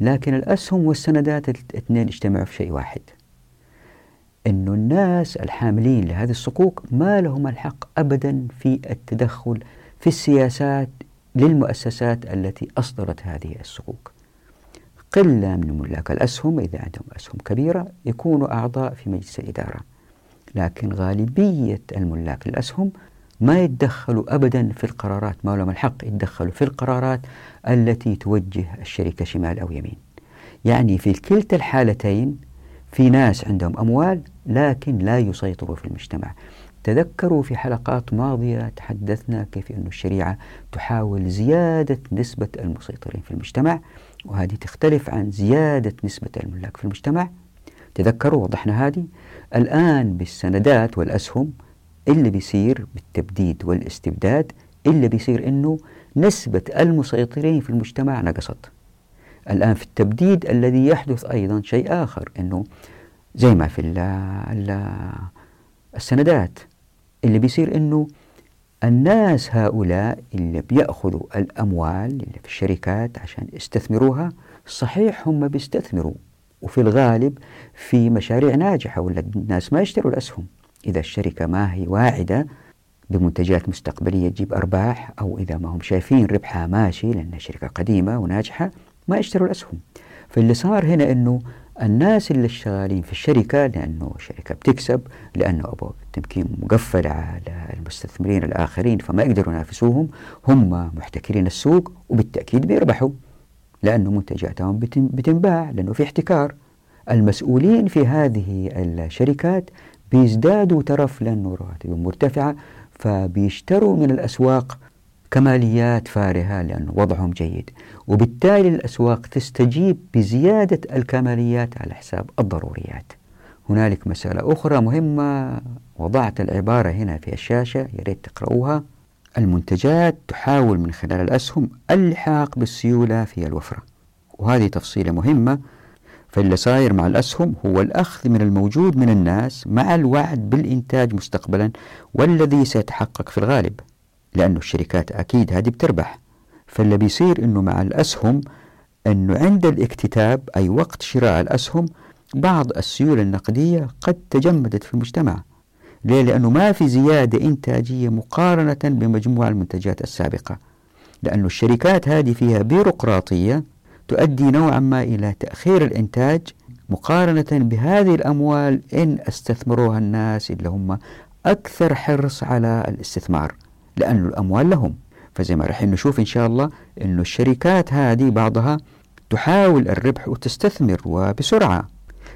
لكن الأسهم والسندات الاثنين اجتمعوا في شيء واحد. أن الناس الحاملين لهذه الصكوك ما لهم الحق أبدا في التدخل في السياسات للمؤسسات التي أصدرت هذه الصكوك قلة من ملاك الأسهم إذا عندهم أسهم كبيرة يكونوا أعضاء في مجلس الإدارة. لكن غالبية الملاك للأسهم ما يتدخلوا أبدا في القرارات ما لهم الحق يتدخلوا في القرارات التي توجه الشركة شمال أو يمين. يعني في كلتا الحالتين في ناس عندهم أموال لكن لا يسيطروا في المجتمع. تذكروا في حلقات ماضية تحدثنا كيف أن الشريعة تحاول زيادة نسبة المسيطرين في المجتمع وهذه تختلف عن زيادة نسبة الملاك في المجتمع. تذكروا وضحنا هذه. الآن بالسندات والأسهم اللي بيصير بالتبديد والاستبداد اللي بيصير أنه نسبة المسيطرين في المجتمع نقصت. الآن في التبديد الذي يحدث أيضا شيء آخر أنه زي ما في ال ال السندات اللي بيصير أنه الناس هؤلاء اللي بيأخذوا الأموال اللي في الشركات عشان يستثمروها صحيح هم بيستثمروا وفي الغالب في مشاريع ناجحة ولا الناس ما يشتروا الأسهم إذا الشركة ما هي واعدة بمنتجات مستقبلية تجيب أرباح أو إذا ما هم شايفين ربحها ماشي لأنها شركة قديمة وناجحة ما يشتروا الأسهم. فاللي صار هنا أنه الناس اللي شغالين في الشركة لأنه الشركة بتكسب لأنه أبواب التمكين مقفلة على المستثمرين الآخرين فما يقدروا ينافسوهم هم محتكرين السوق وبالتأكيد بيربحوا لأنه منتجاتهم بتنباع لأنه في احتكار. المسؤولين في هذه الشركات بيزدادوا ترف لأنه رواتبهم مرتفعة فبيشتروا من الأسواق كماليات فارهة لأن وضعهم جيد. وبالتالي الأسواق تستجيب بزيادة الكماليات على حساب الضروريات. هنالك مسألة أخرى مهمة. وضعت العبارة هنا في الشاشة يا ريت المنتجات تحاول من خلال الأسهم اللحاق بالسيولة في الوفرة. وهذه تفصيلة مهمة. فاللي صاير مع الأسهم هو الأخذ من الموجود من الناس مع الوعد بالإنتاج مستقبلا والذي سيتحقق في الغالب لأنه الشركات أكيد هذه بتربح. فاللي بيصير أنه مع الأسهم أنه عند الاكتتاب أي وقت شراء الأسهم بعض السيولة النقدية قد تجمدت في المجتمع. ليه؟ لأنه ما في زيادة إنتاجية مقارنة بمجموع المنتجات السابقة. لأن الشركات هذه فيها بيروقراطية تؤدي نوعا ما إلى تأخير الإنتاج مقارنة بهذه الأموال إن استثمروها الناس اللي هم أكثر حرص على الاستثمار لأن الأموال لهم. فزي ما راح نشوف إن شاء الله أن الشركات هذه بعضها تحاول الربح وتستثمر وبسرعة.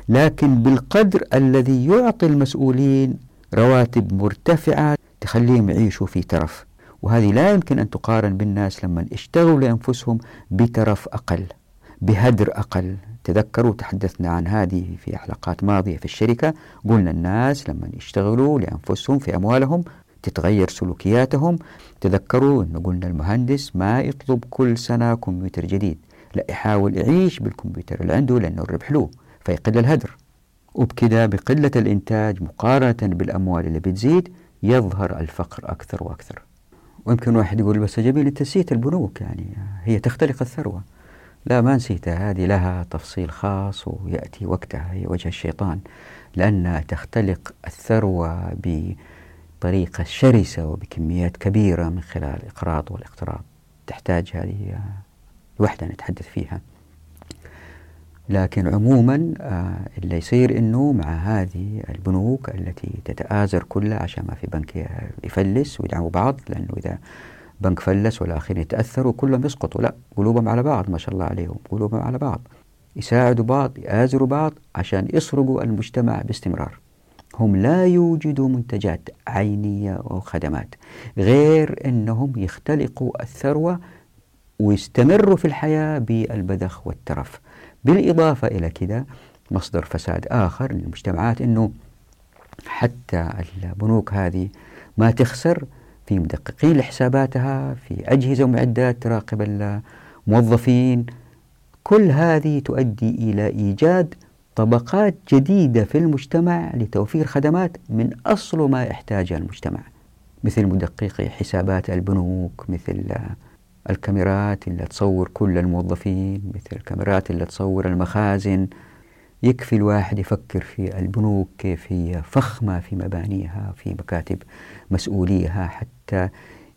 لكن بالقدر الذي يعطي المسؤولين رواتب مرتفعة تخليهم يعيشوا في ترف. وهذه لا يمكن أن تقارن بالناس لما اشتغلوا لأنفسهم بترف أقل. بهدر أقل. تذكروا تحدثنا عن هذه في حلقات ماضية في الشركة. قلنا الناس لما يشتغلوا لأنفسهم في أموالهم تتغير سلوكياتهم. تذكروا أن قلنا المهندس ما يطلب كل سنة كمبيوتر جديد. لا يحاول يعيش بالكمبيوتر اللي عنده لأنه الربح له فيقل الهدر. وبكذا بقلة الإنتاج مقارنة بالأموال اللي بتزيد يظهر الفقر أكثر وأكثر. ويمكن واحد يقول بس جميل أنت نسيت البنوك يعني هي تختلق الثروة. لا ما نسيتها هذه لها تفصيل خاص ويأتي وقتها هي وجه الشيطان لأنها تختلق الثروة بطريقة شرسة وبكميات كبيرة من خلال الإقراض والاقتراض تحتاج هذه وحدة نتحدث فيها. لكن عموما آه، اللي يصير إنه مع هذه البنوك التي تتآزر كلها عشان ما في بنك يفلس ويدعموا بعض لأنه إذا بنك فلس والآخرين يتأثروا كلهم يسقطوا. لا قلوبهم على بعض ما شاء الله عليهم قلوبهم على بعض. يساعدوا بعض يآزروا بعض عشان يسرقوا المجتمع باستمرار. هم لا يوجدوا منتجات عينية أو خدمات غير أنهم يختلقوا الثروة ويستمروا في الحياة بالبذخ والترف. بالإضافة إلى كذا مصدر فساد آخر للمجتمعات أنه حتى البنوك هذه ما تخسر في مدققين لحساباتها في أجهزة ومعدات تراقب الموظفين. كل هذه تؤدي إلى إيجاد طبقات جديدة في المجتمع لتوفير خدمات من أصل ما يحتاجها المجتمع مثل مدققي حسابات البنوك مثل الكاميرات اللي تصور كل الموظفين مثل الكاميرات اللي تصور المخازن. يكفي الواحد يفكر في البنوك كيف هي فخمة في مبانيها في مكاتب مسؤوليها حتى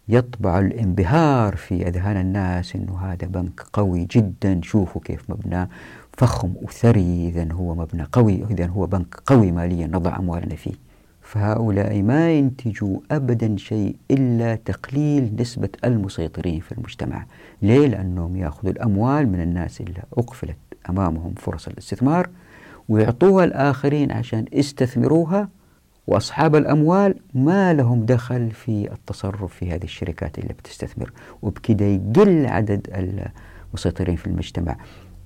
يطبع الانبهار في أذهان الناس أنه هذا بنك قوي جدا. شوفوا كيف مبنى فخم وثري إذا هو مبنى قوي إذا هو بنك قوي ماليا نضع أموالنا فيه. فهؤلاء ما ينتجوا أبدا شيء إلا تقليل نسبة المسيطرين في المجتمع. ليه؟ لأنهم يأخذوا الأموال من الناس اللي أقفلت أمامهم فرص الاستثمار ويعطوها الآخرين عشان يستثمروها وأصحاب الأموال ما لهم دخل في التصرف في هذه الشركات اللي بتستثمر وبكده يقل عدد المسيطرين في المجتمع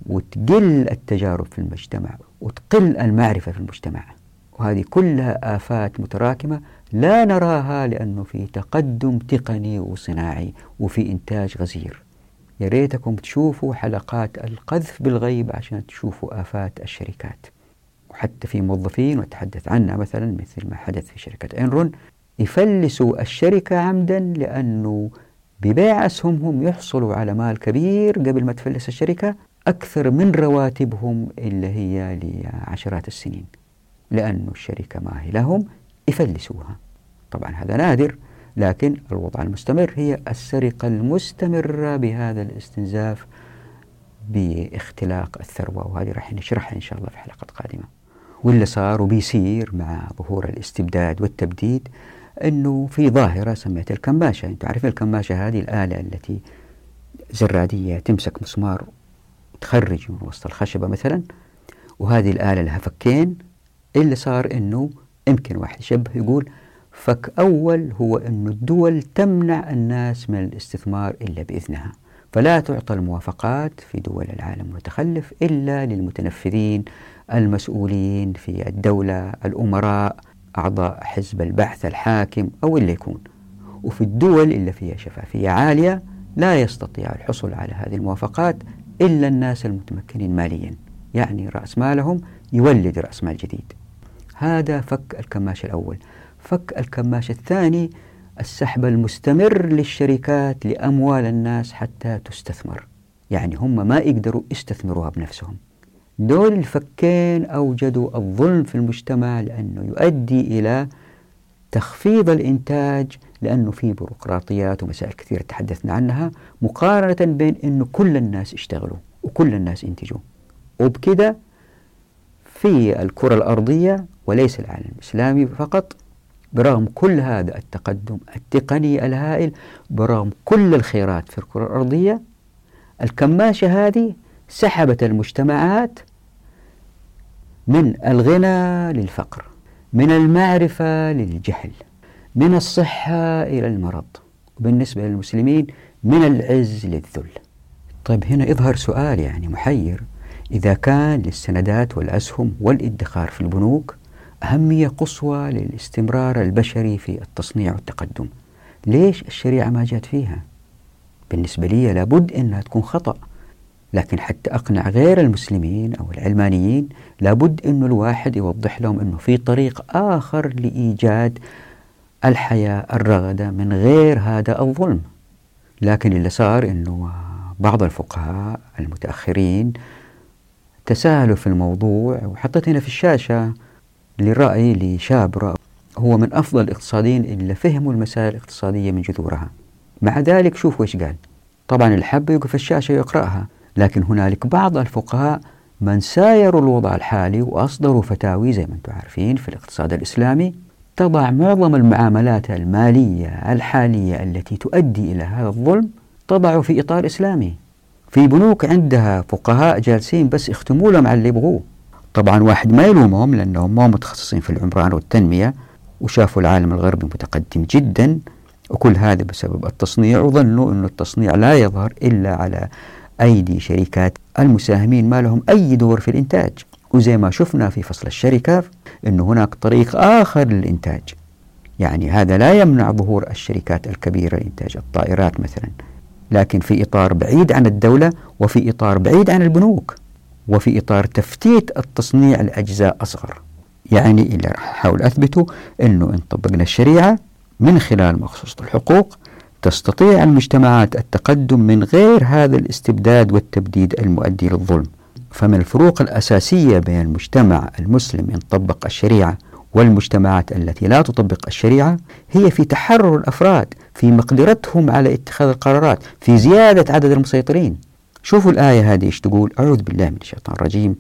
وتقل التجارب في المجتمع وتقل المعرفة في المجتمع. وهذه كلها آفات متراكمة لا نراها لأنه في تقدم تقني وصناعي وفي إنتاج غزير. يا ريتكم تشوفوا حلقات القذف بالغيب عشان تشوفوا آفات الشركات. وحتى في موظفين وتحدث عنها مثلا مثل ما حدث في شركة إنرون يفلسوا الشركة عمدا لأنه ببيع أسهمهم يحصلوا على مال كبير قبل ما تفلس الشركة أكثر من رواتبهم اللي هي لعشرات السنين لأن الشركة ما هي لهم يفلسوها. طبعا هذا نادر لكن الوضع المستمر هي السرقة المستمرة بهذا الاستنزاف باختلاق الثروة وهذه راح نشرحها إن شاء الله في حلقة قادمة. واللي صار وبيصير مع ظهور الاستبداد والتبديد أنه في ظاهرة سميتها الكماشة. أنتم عارفين الكماشة هذه الآلة التي زرادية تمسك مسمار تخرج من وسط الخشبة مثلا وهذه الآلة لها فكين. اللي صار أنه يمكن واحد يشبه يقول فك أول هو أن الدول تمنع الناس من الاستثمار إلا بإذنها. فلا تعطى الموافقات في دول العالم المتخلف إلا للمتنفذين المسؤولين في الدولة الأمراء أعضاء حزب البحث الحاكم أو اللي يكون. وفي الدول اللي فيها شفافية عالية لا يستطيع الحصول على هذه الموافقات إلا الناس المتمكنين ماليا يعني رأس مالهم يولد رأس مال جديد. هذا فك الكماش الأول. فك الكماش الثاني السحب المستمر للشركات لأموال الناس حتى تستثمر. يعني هم ما يقدروا يستثمروها بنفسهم. دول الفكين أوجدوا الظلم في المجتمع لأنه يؤدي إلى تخفيض الإنتاج لأنه في بيروقراطيات ومسائل كثيرة تحدثنا عنها مقارنة بين أنه كل الناس اشتغلوا وكل الناس إنتجوا. وبكده في الكرة الأرضية وليس العالم الإسلامي فقط برغم كل هذا التقدم التقني الهائل برغم كل الخيرات في الكرة الأرضية الكماشة هذه سحبت المجتمعات من الغنى للفقر من المعرفة للجهل من الصحة إلى المرض وبالنسبة للمسلمين من العز للذل. طيب هنا يظهر سؤال يعني محير إذا كان للسندات والأسهم والادخار في البنوك أهمية قصوى للاستمرار البشري في التصنيع والتقدم. ليش الشريعة ما جات فيها؟ بالنسبة لي لابد أنها تكون خطأ لكن حتى أقنع غير المسلمين أو العلمانيين لابد أن الواحد يوضح لهم أنه في طريق آخر لإيجاد الحياة الرغدة من غير هذا الظلم. لكن اللي صار أنه بعض الفقهاء المتأخرين تساهلوا في الموضوع وحطيت هنا في الشاشة. لرأي لشاب رأى هو من أفضل الاقتصاديين اللي فهموا المسائل الاقتصادية من جذورها. مع ذلك شوفوا إيش قال. طبعا الحب يوقف الشاشة ويقرأها لكن هنالك بعض الفقهاء من سايروا الوضع الحالي وأصدروا فتاوي زي ما أنتم عارفين في الاقتصاد الإسلامي تضع معظم المعاملات المالية الحالية التي تؤدي إلى هذا الظلم تضع في إطار إسلامي. في بنوك عندها فقهاء جالسين بس يختموا لهم على اللي يبغوه. طبعا واحد ما يلومهم لأنهم ما متخصصين في العمران والتنمية وشافوا العالم الغربي متقدم جدا وكل هذا بسبب التصنيع وظنوا أن التصنيع لا يظهر إلا على أيدي شركات المساهمين ما لهم أي دور في الإنتاج. وزي ما شفنا في فصل الشركة أن هناك طريق آخر للإنتاج. يعني هذا لا يمنع ظهور الشركات الكبيرة لإنتاج الطائرات مثلا. لكن في إطار بعيد عن الدولة وفي إطار بعيد عن البنوك. وفي إطار تفتيت التصنيع لأجزاء أصغر. يعني اللي راح أحاول أثبته أنه إن طبقنا الشريعة من خلال مخصوصة الحقوق تستطيع المجتمعات التقدم من غير هذا الاستبداد والتبديد المؤدي للظلم. فمن الفروق الأساسية بين المجتمع المسلم إن طبق الشريعة والمجتمعات التي لا تطبق الشريعة؟ هي في تحرر الأفراد في مقدرتهم على اتخاذ القرارات في زيادة عدد المسيطرين. شوفوا الآية هذه إيش تقول؟ أعوذ بالله من الشيطان الرجيم.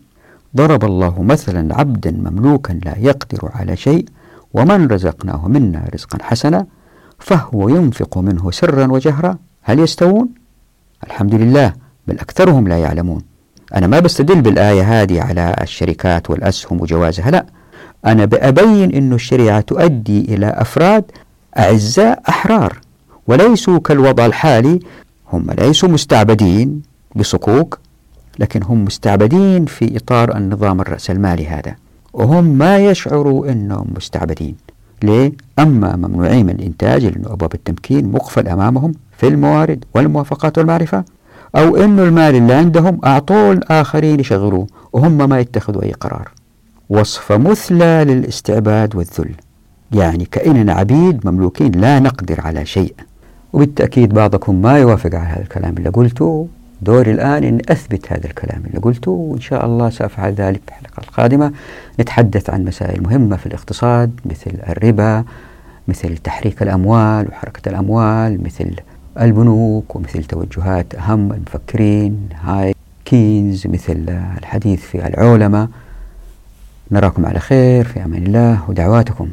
ضرب الله مثلا عبدا مملوكا لا يقدر على شيء ومن رزقناه منا رزقا حسنا فهو ينفق منه سرا وجهرا. هل يستوون؟ الحمد لله بل أكثرهم لا يعلمون. أنا ما بستدل بالآية هذه على الشركات والأسهم وجوازها لا. أنا بأبين أن الشريعة تؤدي إلى أفراد أعزاء أحرار وليسوا كالوضع الحالي هم ليسوا مستعبدين. بصكوك لكن هم مستعبدين في إطار النظام الرأسمالي هذا وهم ما يشعروا أنهم مستعبدين. ليه؟ أما ممنوعين من الإنتاج لأنه أبواب التمكين مقفل أمامهم في الموارد والموافقات والمعرفة أو أنه المال اللي عندهم أعطوه الآخرين يشغلوه وهم ما يتخذوا أي قرار. وصفة مثلى للاستعباد والذل. يعني كأننا عبيد مملوكين لا نقدر على شيء. وبالتأكيد بعضكم ما يوافق على هذا الكلام اللي قلته. دوري الآن أن أثبت هذا الكلام اللي قلته وإن شاء الله سأفعل ذلك في الحلقة القادمة. نتحدث عن مسائل مهمة في الاقتصاد مثل الربا مثل تحريك الأموال وحركة الأموال مثل البنوك ومثل توجهات أهم المفكرين هاي كينز مثل الحديث في العولمة. نراكم على خير في أمان الله ودعواتكم.